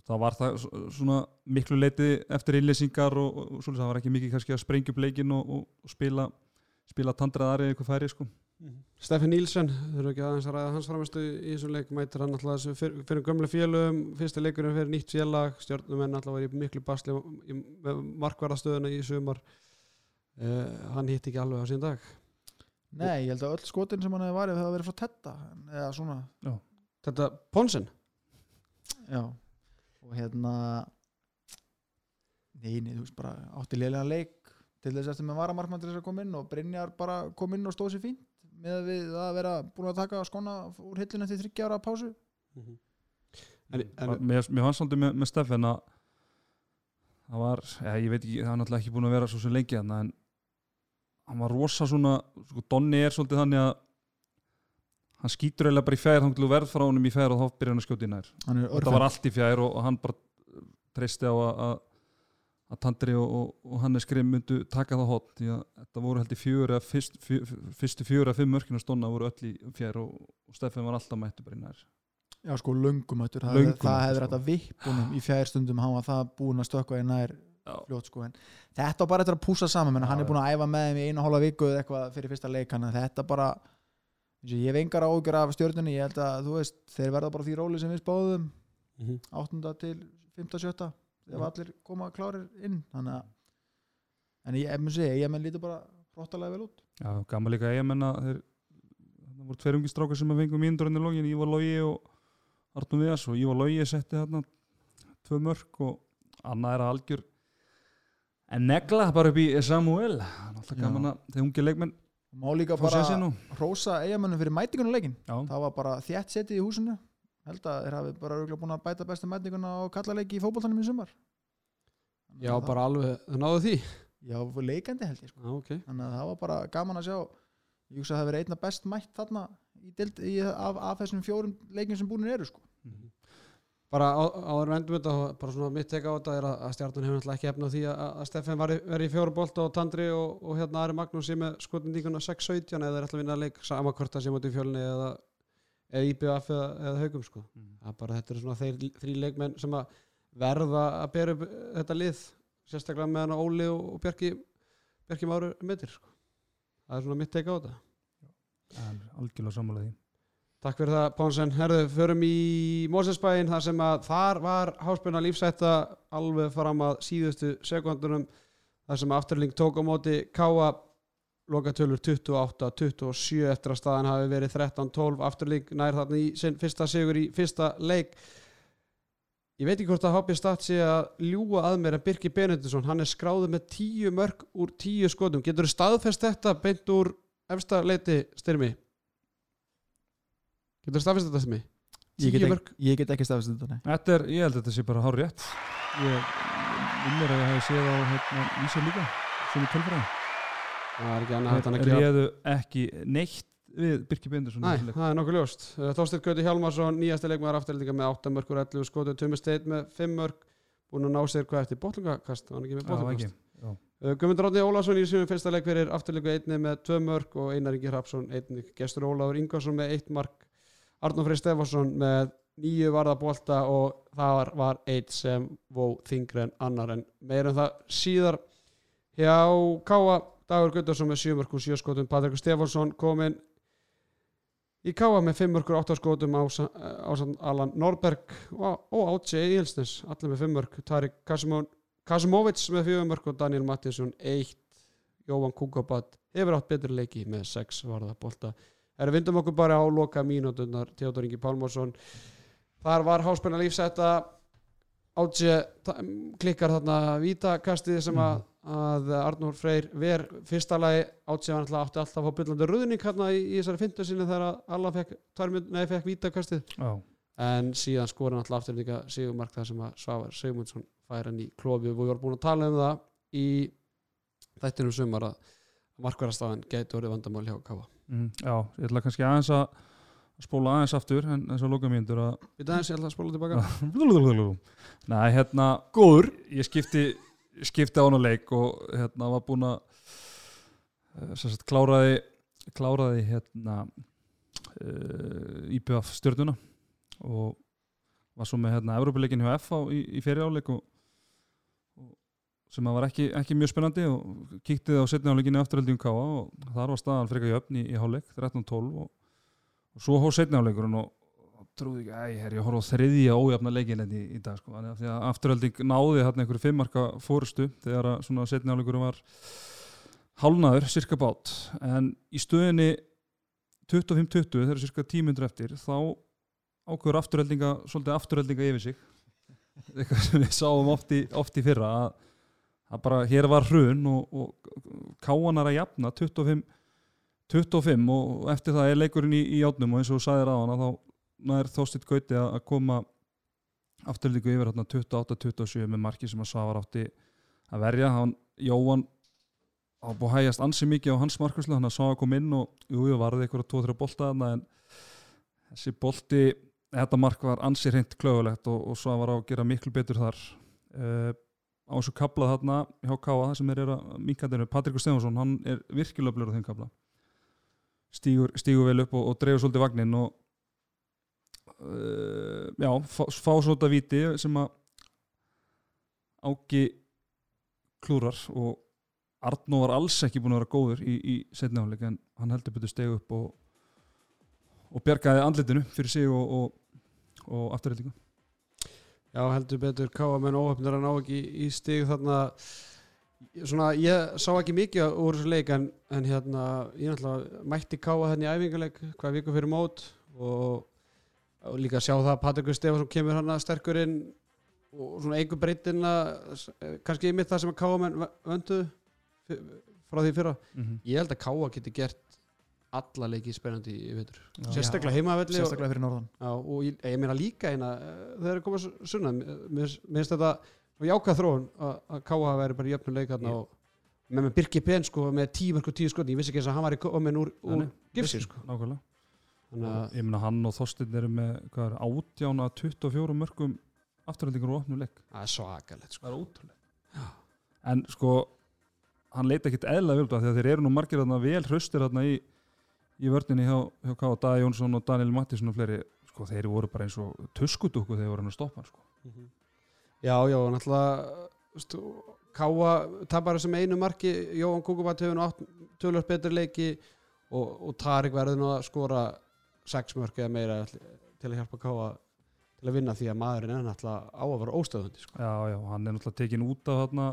það var það svona miklu leiti eftir innlýsingar og, og, og svolítið það var ekki mikið kannski að sprengja upp leikin og, og, og spila spila tandraðari eitthvað færi sko. Steffi Nílsen, þurfum ekki aðeins að ræða hans framistu í þessum leik, mætir hann alltaf þessu fyr, fyrir gömlu félögum, fyrsti leikurinn fyrir nýtt félag, stjórnumenn alltaf var í miklu basli í markvarðastöðuna í sumar. Uh, hann hitt ekki alveg á sín dag. Nei, ég held að öll skotin sem hann hefði varið hefði verið frá tetta eða svona, Þetta Ponsen, já. Og hérna nei, nei, þú veist bara átti lélega leik til þess eftir með varamarkmann til þess að koma inn og Brynjar bara kom inn og stóð sér fínt með að við að vera búin að taka skona úr hillinu eftir þryggja ára pásu. En, en, mér, mér fannst svolítið með, með Steffen að það var, ja, ég veit ekki það var náttúrulega ekki búin að vera svo sem lengi þarna en hann var rosa svona sko, Donni er svolítið þannig að hann skýtur eiginlega bara í fjær til þú verð frá honum í fjær og þá byrjar hann að skjóta í nær. Hann er þetta var allt í fjær og, og hann bara treysti á að, að, Tandri og, og, og Hannes Grimm myndu taka það hot því að þetta voru held í fjögur eða fyrst, fjö, fyrstu fjögur eða fimm mörkina stonna voru öll í fjær og, og Steffen var alltaf mættu bara í nær Já sko löngumættur, það, hefur sko. þetta vippunum í fjærstundum hann var það búin að stökkva í nær fljótt sko en þetta var bara eftir að púsa saman menn Já, hann er búin að æfa með þeim í einu hálfa viku eða eitthvað fyrir fyrsta leik að þetta bara ég hef engar áhugjur af stjórnunni ég held að þú veist þeir verða bara því róli sem við spáðum Mhm. 8. til 5. 7. ef Mhm. allir koma klárir inn. Þannig að en ég, ég mun segja, ég menn lítur bara hróttalega vel út. Já, gaman líka að menna þeir það voru tveir ungi strákar sem að fengu mínútur enn í login, Ívar Logi og Arnum Viðas og Ívar Logi setti þarna tvö mörk og annað er að algjör en negla bara upp í Samuel. Alltaf gaman að þeir ungi leikmenn má líka bara hrósa eigamönnum fyrir mætingunarleikin Já, það var bara þétt setið í húsinu held að þeir hafi bara örugglega búin að bæta bestu mætinguna og kalla leiki í fótboltanum í sumar Þannig Já, bara alveg, það náðu því já, leikandi held ég sko. Já, ok þannig að það var bara gaman að sjá ég hugsa að það verið einna best mætt þarna í deild, í, af, af þessum fjórum leikin sem búin eru sko. Bara á, áður en endum þetta, bara svona mitt teka á þetta er að, stjarnan hefur náttúrulega ekki efna því að, að Steffen í, verið í fjóru bolt og Tandri og, og hérna Ari Magnús sem með skotindíkuna 6-17 eða þeir ætla að vinna leik sama hvort það sé mútið fjölni eða, eða IBF eða, eða haugum sko. Er bara þetta er svona þeir þrý leikmenn sem að verða að bera upp þetta lið sérstaklega með hana Óli og, og Bjarki Bjarki Máru metir sko. Það er svona mitt teka á þetta algjörlega sammálaði Takk fyrir það Pónsen, herðu, förum í Mósesbæinn þar sem að þar var háspunna lífsætta alveg fram að síðustu sekundunum þar sem afturling tók á móti Káa lokatölur 28-27 eftir að staðan hafi verið 13-12 afturling nær þarna í sinn fyrsta sigur í fyrsta leik ég veit ekki hvort að Hobby Stat sé að ljúa að mér en Birki Benediktsson, hann er skráður með 10 mörg úr 10 skotum getur þú staðfest þetta beint úr efsta leiti styrmi getur þú staðfest þetta styrmi ég, get 10 ekki, mörg ég get ekki stafist þetta nei. Þetta er, ég held að þetta sé bara hár rétt Ég vinnur að ég hafi séð á hérna, Ísar líka sem í tölfræði það er ekki annað hægt að gera. Réðu ekki neitt við Birki Bendursson Nei, það er nokkuð ljóst. Þórstir Gauti Hjálmarsson, nýjasti leikmaður afturlendinga með 8 mörgur 11 skotu, Tumi Steit með 5 mörg, búin að ná sér hvað eftir botlungakast, hann ekki með botlungakast. Guðmundur Ráðni Ólafsson í sínum fyrsta leik fyrir afturlíku einni með 2 mörg og Einar Ingi Hrapsson einni, gestur Ólafur Ingvarsson með 1 mark, Arnór Freyr Stefansson með 9 varðabolta og það var eitt sem vó þingri en annar. En meira en það síðar. Hjá Káa Dagur Gundarsson með 7 mörg og 7 skotum. Patrik Stefánsson kominn í káa með 5 mörg og 8 skotum á Ásand Alan Norberg og, og Átsi Ílsnes allir með 5 mörg Tarik Kasimovits með 4 mörg og Daniel Mattinsson 1 Jóvan Kukabat hefur átt betri leiki með 6 varða bolta erum vindum okkur bara á loka mínútunar Theodor Ingi Pálmarsson þar var háspenna lífsætta Átsi klikkar þarna vítakastið sem að, að Arnur Freyr ver fyrsta lagi alltaf átti alltaf að fá byllandi ruðning hérna í, í þessari fyndu sinni þegar alla fekk, fekk vítakastið Já, en síðan skorin alltaf aftur líka Sigurmark þar sem að Svavar Sigmundsson fær hann í klofi og við vorum búin að tala um það í þættinum sumar að markverðarstafan gæti orðið vandamál hjá Kafa mm, já, ég ætla kannski aðeins að spóla aðeins aftur en þess að loka mínútur að Við dagins ég ætla að spóla tilbaka. Nei, hérna Góður. Ég skipti, skipti á hana leik og hérna var búin að eh, sagt kláraði kláraði hérna uh, IPF stjörnuna og var svo með hérna Európa-leikin hjá FH í, í fyriráleik og, og sem að var ekki, ekki mjög spennandi og kíkti það á setni áleikinu afturöldingum Káa og þar var staðan frekar í, í háleik 13-12 og, og svo hóð setni áleikurinn og trúði ekki, æ, herri, ég horf á þriðja ójafna leikin í, í dag sko, þannig að afturölding náði hérna einhverju fimmarka fórustu þegar að svona setni áleikurinn var hálnaður, cirka bát. En í stöðinni 25-20, þegar cirka tímundur eftir þá ákveður afturöldinga svolítið afturöldinga yfir sig. Eitthvað sem við sáum oft í, oft í fyrra að, að bara hér var hrun og, og káanar að jafna 25 25 og eftir það er leikurinn í, í játnum og eins og þú sagðir á hana þá nær þóstitt gauti að að koma afturlíku yfir hérna 28-27 með marki sem að Svavar átti að verja. Hann Jóhann á búið að hægjast ansi mikið á hans markværslu hann að Svavar kom inn og jú, jú varði eitthvað 2-3 bolta en þessi bolti þetta mark var ansi hreint klögulegt og, og Svavar á að gera miklu betur þar. Uh, á þessu kablað þarna hjá Káa það sem er, er að minkandinu Patrikur Stefansson, hann er virkilega blur á þeim kabla stígur, stígur vel upp og, og dreifur svolítið vagnin og uh, já, fá, fá svolítið viti sem að ági klúrar og Arnó var alls ekki búin að vera góður í, í setni áleik en hann heldur betur stegu upp og, og bjargaði andlitinu fyrir sig og, og, og afturhaldingu Já, heldur betur Káa menn óöfnir að ná ekki í stig þarna. Svona, ég sá ekki mikið úr þessu leik en, en hérna, ég náttúrulega mætti Káa henni í æfingarleik hvað viku fyrir mót og, og líka sjá það að Patrikur Stefansson kemur hann sterkur inn og svona eigu breytina kannski yfir það sem að Káa menn vöndu frá því fyrra. Mm -hmm. ég held að Káa geti gert alla leiki spennandi í vetur. Já. sérstaklega heimavelli sérstaklega fyrir norðan. Já, og ég, ég meina líka eina þegar er komað sunna mér mér finnst þetta jákað þróun að að Káa hafa verið bara í jöfnum leikarna Ég- og með með Birki Ben sko með tíu mörg og tíu skotni ég vissi ekki eins að hann var komin úr, úr nei, gifsi sko. Nákvæmlega. að ég meina hann og Þorsteinn eru með hvað er, átjána 24 mörgum afturhaldingur og opnum leik. Það er svakalegt sko. Það er ótrúlega en sko hann leita ekkit eðla vel út af því að þeir eru nú margir þarna vel hraustir þarna í, í vördinni hjá, hjá K. Dagi Jónsson og Daniel Mattisson og fleiri. Sko þeir voru bara eins og tuskudúku þegar voru hann að stoppa hann, sko. já já og náttúrulega veist, Káa tapar þessum einu marki Jóhann Kukubat hefur tölvöld betri leiki og, og Tarik verður nú að skora sex mörg eða meira til að hjálpa Káa til að vinna því að maðurinn er náttúrulega á að vera óstöðundi sko. já já, hann er náttúrulega tekin út af þarna.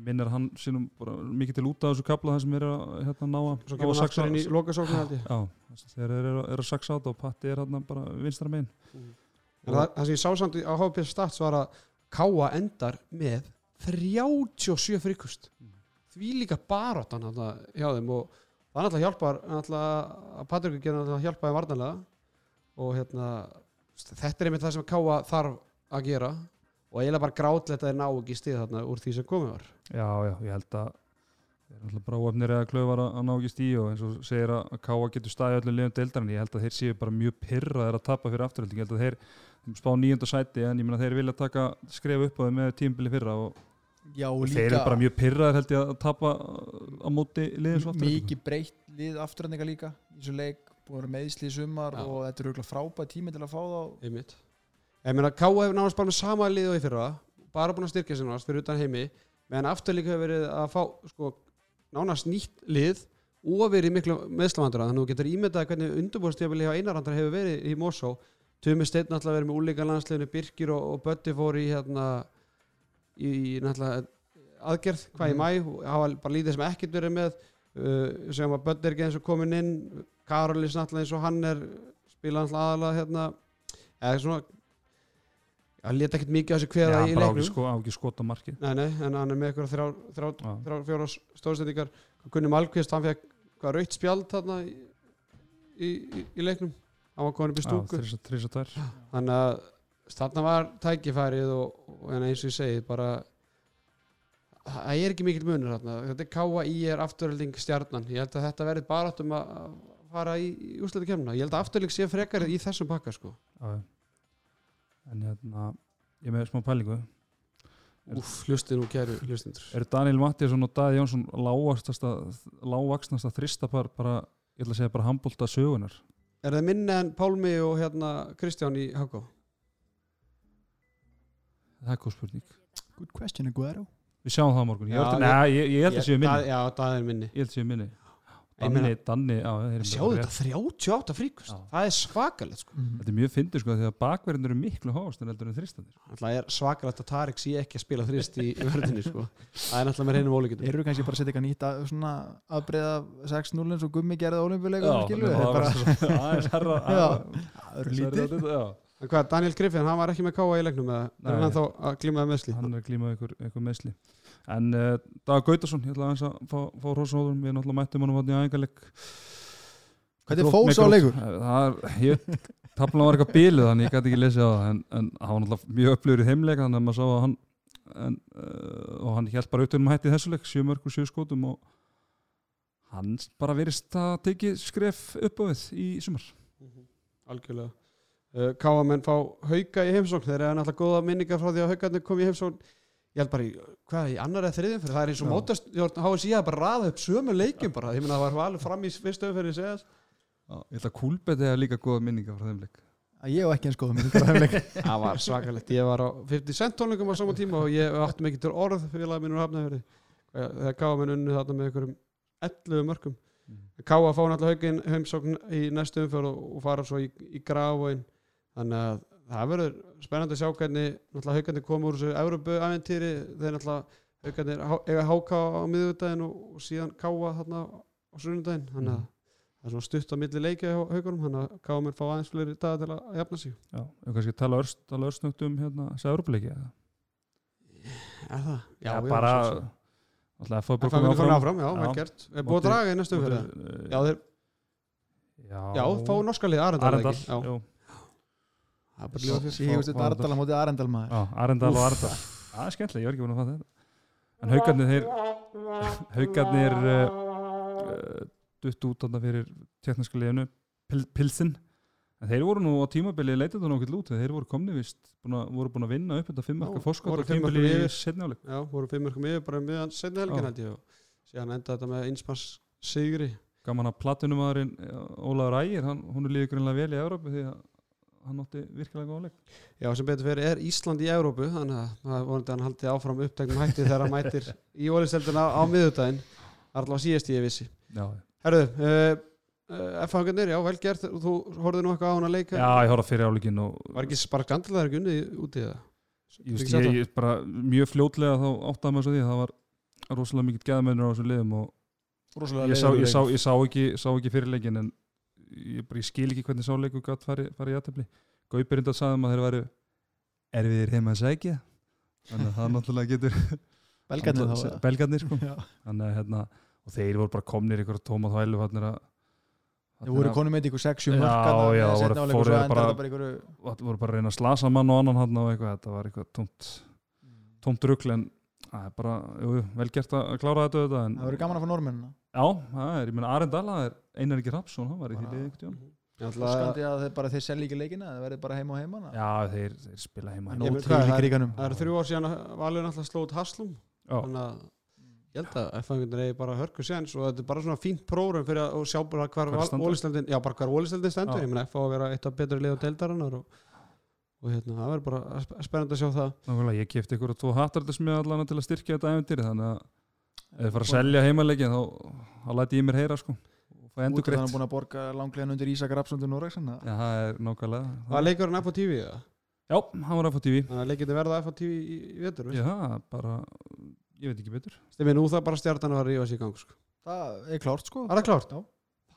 Minnir hann sínum bara mikið til út af þessu kapla það sem er að hérna, ná að svo kemur hann saxa- aftur inn í lokasóknu held ég. Já, þeir eru, eru að saksa át og Patti er hérna bara vinstra megin. En það, það sem ég sá samt á HB Stats var að Káa endar með 37 fríkust. Mm. því líka baróttan hjá þeim og það náttúrulega hjálpar náttúrulega Patrik getur náttúrulega hjálpaði varnarlega og hérna þetta er einmitt það sem Káa þarf að gera og eiginlega bara grátlegt að þeir ná ekki stíð þarna úr því sem komið var. Já, já, ég held að eru alltaf bara óöfnir eða klöfar að, ná ekki stíu og eins og segir að Káa getur staðið öllum liðum deildar en ég held að þeir séu bara mjög pyrraðir að tapa fyrir afturhalding, ég held að þeir spá nýjönda sæti en ég meina þeir vilja taka skref upp á þeim með tímbili fyrra og, já og og þeir eru bara líka mjög pyrraðir held ég að tapa á móti svo afturhalding mikið breytt lið afturhendinga líka í þessu leik búið að vera meðsli í sumar Já. og þetta er auðvitað frábæð tími til að fá þá. Einmitt. Ég meina Káa hefur náttúrulega bara með sama lið og í fyrra bara búin að styrkja sér náttúrulega fyrir utan heimi meðan aftur líka hefur verið að fá sko, nánast nýtt lið og verið miklu meðslavandur þannig að þú getur ímyndað hvernig undurbúrstíðabili hjá einarandar hefur verið í Mosó. Tumi Steinn náttúrulega verið með úlíka landsleginu Birkir og, og Bötti fór í hérna í, náttúrulega aðgerð hvað í mæ, hafa bara lítið sem ekkert verið með. Uh, sem að Bötti er ekki eins og komin inn Karolis náttúrulega eins og hann er spila náttúrulega aðalega hérna. Eða svona hann leta ekkert mikið á sig Já, kveða í á leiknum. sko, á ekki skota markið Nei, nei, en hann er með ykkur þrjá, þrjá, Já. þrjá fjóra stórstendingar Gunni Malkvist, hann fekk hvað rautt spjald þarna í, í, í, leiknum. Hann var komin upp í stúku. þannig að þarna var tækifærið og, og en eins og ég segi bara það er ekki mikill munur þarna þetta er K.I. er afturölding stjarnan ég held að þetta verði bara um að fara í, í úsleita kemna, ég held að afturölding sé frekar í þessum pakka sko já. En hérna Ég með smá pælingu Úf, hlusti nú kæru hlustindur Er Daniel Mattiasson og Daði Jónsson lágvaxnasta þristapar bara, ég ætla að segja bara handbólta sögunar Er það minni en Pálmi og hérna Kristján í Hákó? Það er góð spurning. Good question Aguero. Við sjáum það á morgun. Ég, Já, held, nei, ég, ég held að séu minni. Já, það er minni. Ég held að séu minni. Ég Danni, meina- Danni, Sjáðu þetta, 38 fríkust. Það er svakalegt sko. Mhm. Þetta er mjög fyndið sko því að bakverðin eru miklu háast en heldur en þristandir Það er svakalegt að Tarik sé ekki að spila þrist í, verðinni sko. Það er náttúrulega með reynum ólíkjum Eru kannski bara að setja eitthvað nýtt að, svona afbreyða 6-0 eins og gummi gerði það Það herra Já. það eru lítið hvað, Daniel Griffin, hann var ekki með káa í leiknum eða? Nei. er hann þá að glímaði meðsli? hann er að glíma ykkur, ykkur meðsli en uh, Dag Gautarsson ég ætla aðeins að fá, fá rósóðum við náttúrulega mættum hann hann í æfingarleik Hvernig fór sá leikur? það er, ég tablan var eitthvað bílið þannig ég gæti ekki lesið á það. En, en hann var náttúrulega mjög upplifur í þeimleik þannig að maður sá að hann en, uh, og hann held bara auðvitað um hætti í þessu leik. Sjö mörg og sjö skotum og hann bara verist að teki skref upp á við í sumar. Algjörlega. uh, Káamenn fá hauka í heimsókn. Þeir eru náttúrulega góða minningar frá því að haukarnir kom í heimsókn. Ég held bara í, hvað, í annar eða þriðum fyrir? Það er eins og mótast, HSI að bara raða upp sömu leikjum bara, ég meina það var alveg fram í fyrstu umferði segjas Já, ég held að Kúlbeti er líka góða minninga frá þeim leik. Að Ég hef ekki eins góða minningar af þeim leik. Það var svakalegt, ég var á 50 cent tónleikum á sama tíma og ég átti mikið til orð félagið mínur hafnaði þegar Káamenn unni þarna með einhverjum 11 mörgum Káa fá náttúrulega haugin heimsókn í næstu umferð og, og fara svo í, í grafóin þannig að það verður spennandi að sjá hvernig haugandi koma úr þessu Európu aventýri þeir náttúrulega eiga háka á miðvudaginn og, og síðan Káa þarna á sunnudaginn. Þannig að það er svona stutt á milli leikja hjá haugunum þannig að Káa mér fá aðeins fleiri daga til að jafna sig. Já, ef kannski tala örst, tala örstnögt um hérna þessi Európa-leiki eða? Er það? Já, bara svo- alltaf Það FA fæði fyrir áfram, já, Já. vel gert. Er búið að draga í næstu umferð? Já, þeir, já, já, fá norska lið Arendal Arendal ekki? Já, jú. Það er bara lífa fyrir Síðustu Fá- fá Ardal á móti Arendal maður Arendal og Arendal Það er skemmtilega, ég var ekki búin að fatta þetta. En haugarnir þeir haugarnir uh, uh, dutt út þarna fyrir tjekkneska liðinu Pil, Pilsin en þeir voru nú á tímabili leitað það nokkið lút þeir voru komni vist, búin að, voru búin að vinna upp þetta fimm marka Já, fórskot fimm tímabili yfir. setni áleik Já, voru fimm mörgum yfir bara meðan Já. held ég. Og síðan enda þetta með einsmanns sigri. Gaman að platinumæðurinn Ólaður Ægir, hann, hún er líka grunlega vel í Európu því að hann átti virkilega góða leik. Já, sem betur fyrir er Ísland í Európu þannig að það vonandi hann haldi áfram uppteknum hætti þegar hann mætir í ólisteldina á miðutæðin allavega síðast ég vissi Já, Herðu, uh, uh, F-hangarnir, já, vel gert. Þú horfðu nú eitthvað á hann að leika? Já ég horfði fyrir áleikin og Var ekki bara skandilega ekki unnið úti það? sagt ég, það? ég bara mjög fljótlega þá áttaði maður svo því að það var rosalega mikill geðmennur á þessum liðum og ég sá, ég, sá, ég sá ekki, sá ekki fyrir leikin en ég, bara, ég skil ekki hvernig sá leiku gætt farið fari í aðtefli Gaupir enda sagði maður að þeir væru erfiðir heima að sækja þannig að það náttúrulega getur Belgarnir þá belgarnir sko. Já. þannig að hérna og þeir voru bara komnir ykkur tóma þvælu hann að Þeir voru konum með ykkur 6-7 Já, mörk já, þarna, voru- endar bara- það voru bara að reyna að slasa mann og annan hann og eitthvað, þetta var eitthvað tómt tómt rugl en það er bara, jú, vel gert að klára þetta Það verður gaman að fá normennina já, það er, ég meina Arendal það er Einar ekki Rapsson, hann var í því liði tímann. Alltaf, Skandi að þeir bara þeir selja ekki leikina Það verður bara heima og heima já, þeir, þeir spila heima Það Ég er veit nóg hvað, til í það er- þrjú ár síðan að Valur náttúrulega slóð Haslum. Þannig að ég held að F-hangarnir eigi bara hörku séns og þetta er bara svona fínt prógram fyrir að og sjá bara standa? ólisteldin já, bara hvar ólisteldin stendur, ég meina F á að vera eitt af betri lið á deildarinnar og, og hérna, það verður bara sp- spennandi að sjá það. Nákvæmlega, ég kefti ykkur og tvo hattarðismið allan til að styrkja þetta æventyri þannig að ef þið fara að selja heimalegin þá, þá læti ég mér heyra sko. og fæ endur Út af hann greitt búin að borga langlegin undir Ísak Rapsundur Norreksen Já, það er nákvæmlega. Var leikurinn F á TV eða? Já, hann var að fá TV Þannig að leikindi verða F á TV í, í vetur veist? Já, bara, ég veit ekki betur. Stemmi, nú það bara stjartan að rífa sig í gang sko. Það er klárt sko. Er það klárt? Já.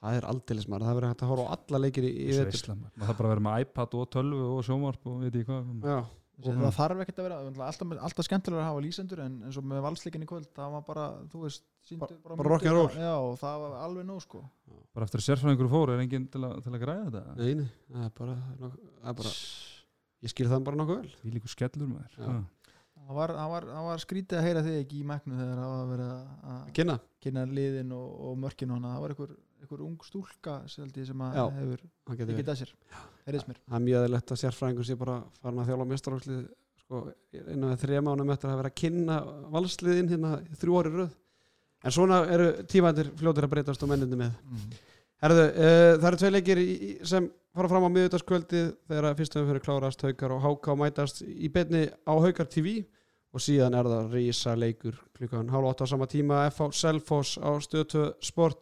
Það er aldeilis maður, það verður hægt að horfa á alla leikir í, í vetur. Maður. Þarf bara að vera með iPad og tölvu og sjómarp og veit ég hvað. Já, Það Mhm. þarf ekkert að vera alltaf, alltaf skemmtilega að hafa lýsendur en eins og með valsleikin í kvöld það var bara, þú veist sýndu Bara- bara rock and roll. Já, og það var alveg nóg sko Bara eftir að sérfræðingur fór er enginn til, að- til að græða þetta nei, nei, það er bara, það er bara Ég skil það bara nokkuð vel Því líku skellur maður Já. Já. Það var, það var, það var skrítið að heyra þig ekki í mæknu þegar það var að Kynna, kynna liðin og, og mörkin og hana það var einhver, einhver ung stúlka seldi, sem að Já. hefur heyrðis mér. Það er mjög aðeinslegt að sérfræðingur sé bara farin að þjála mestarálslið sko, innan við þrjá mánum eftir að hafa verið að kynna valsliðin hérna þrjú ári röð. En svona eru tímændir fljótir að breytast og mennindi með. Mm. Herðu, uh, það eru tvei leikir í, sem fara fram á miðutaskvöldið þegar að fyrstum fyrir klárast haukar og háká mætast í betni á haukar TV og síðan er það rísa leikur klukkan hálf átta á sama tíma FH Selfoss á stöðtöð sport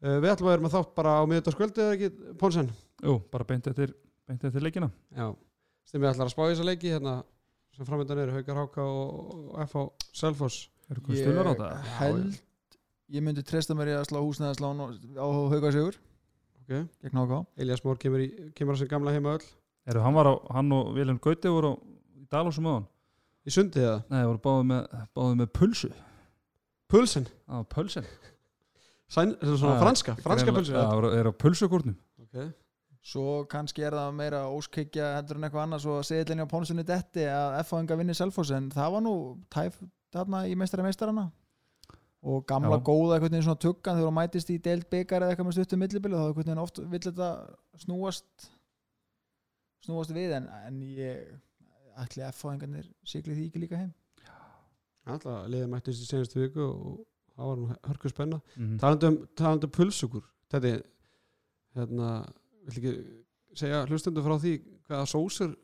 Við ætlum að vera með þátt bara á miðutaskvöldið eða ekki, Ponsen? Jú, bara beint eftir, beint eftir leikina. Já, stemmið ætlar að spá í þessa leiki hérna sem framöndan eru haukar háká og, FH Selfoss? Eru hvað stöðlar á það? held ég myndi treysta mér í að slá húsnæðaslán á haugasigur okay. gegn HK Elias Mór kemur, í, kemur að sem gamla heima öll. Eru hann var á, hann og Vilhelm Gauti voru á, í Dalásum á hann í sundið það, Nei, voru báðið með, báðið með pulsu. Pulsen? Á, pulsen Sæn, svona Já, franska, franska pulsen Já, voru- eru á pulsukúrnum. Okay. svo kannski er það meira óskikja heldur en eitthvað annað svo segillinni á pónsunni detti að F-fáinga vinni Selfoss en það var nú tæf þarna í meistari meistarana og gamla Já. góða veginn svona tuggan þegar hún mætist í deild byggar eða eitthvað með stuttum millibili þá einhvern veginn oft vill þetta snúast snúast við en, en ég ætli F-fáingarnir sigli því ekki líka heim. Alltaf liðið mættist í senastu viku og það var nú hörku spenna. Mm. talandi um, talandi um pulsugur. Þetta er hérna, vill ekki segja hlustundu frá því hvaða sósur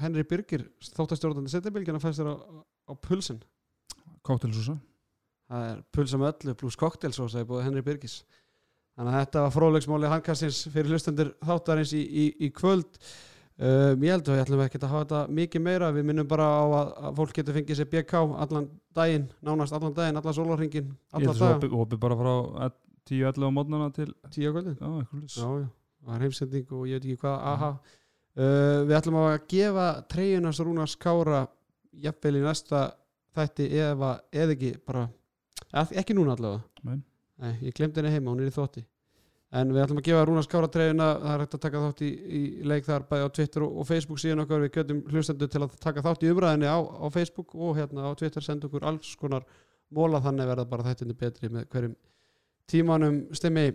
Henry Birgir þáttastjórnandi setjabilgjana fæst þér á, á pulsin? Kóktelsúsa það er pulsa með öllu pluss koktelsósa í búið Henry Birgis. Þannig að þetta var fróðleiksmáli handkastins fyrir hlustundur þáttarins í, í, í kvöld um, ég held að við ætlum ekki að hafa þetta mikið meira. Við minnum bara á að, að fólk getur fengið sér BK allan daginn, nánast allan daginn allan sólarringin, Ég allan daga opið opi bara frá 10-11 á mótnana til tíu á kvöldin? Það er heimsending og ég veit ekki hvað aha. Uh, Við ætlum að gefa treyjunars Rúnars Kára jafnvel í næsta þætti eða, eða ekki bara, ekki núna allavega. Nei. Nei, ég glemdi henni heima, hún er í þótti en við ætlum að gefa Rúnars Kára treyjuna það er hægt að taka þátt í, í leik þar bæði á Twitter og, og Facebook síðan okkar. Við gjötum hlustendur til að taka þátt í umræðinni á, á Facebook og hérna á Twitter senda okkur alls konar móla þannig verða bara þættinni betri með hverjum tímanum. Stemmi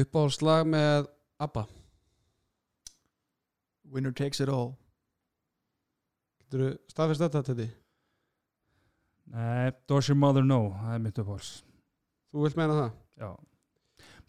uppáhaldslag með ABBA. Winner takes it all. Getur þú staðfist þetta til því? Nei, does your mother know? Það er mitt uppáhalds. Þú vilt meina það? Já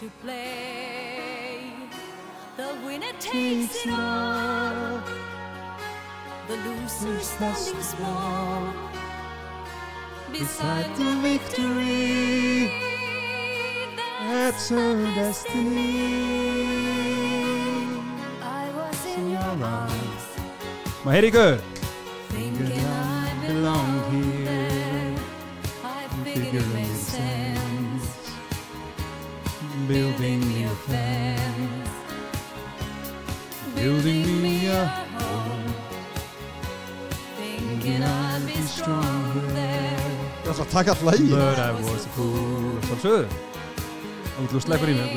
to play. The winner takes it all, the loser standing small. beside the victory That's her destiny. I was in your arms, Má heyri ykkur thinking I belonged here. I figured taka hlægi But I was a fool. Sjálfsögðu Og þú sleppur í mig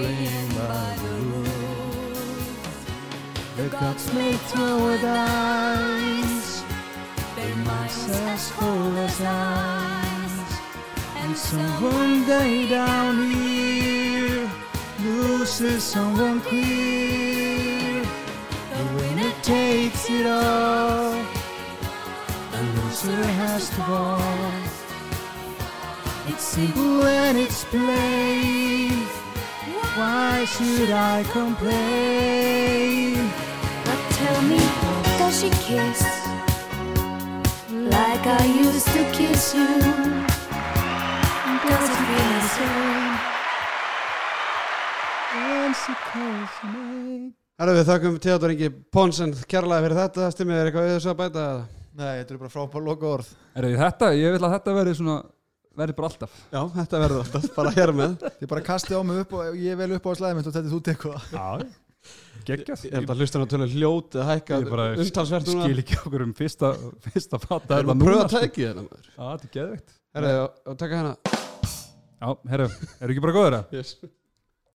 the gods may throw dice Their minds as cold as ice And someone day down here. Loses someone clear The winner takes it all. The loser has to fall simple and it's plain Why should I complain? But tell me, does she kiss like I used to kiss you? Does it feel the same? When she calls your name Herra við þakkum Theodor Ingi Ponsen kærlega fyrir þetta Stimmið er eitthvað við þessu að bæta eða? Nei, þetta er bara frábær loka orð Er þetta, ég vil að þetta verði svona verði bara alltaf. Já, þetta verður alltaf, bara hér með. Þið bara kastið á mig upp og ég vel upp á slæðið mitt og þetta þú tekur það. Já, geggjað. Ég held að hlustan að tölur hljóti að hækka Ég bara umtalsvert núna. skil ekki okkur um fyrsta fyrsta fatta Það er að pröfa að tæki þetta maður? Já, þetta er geðveikt. Herra, og taka hérna Já, herru, eru ekki bara góður það? yes.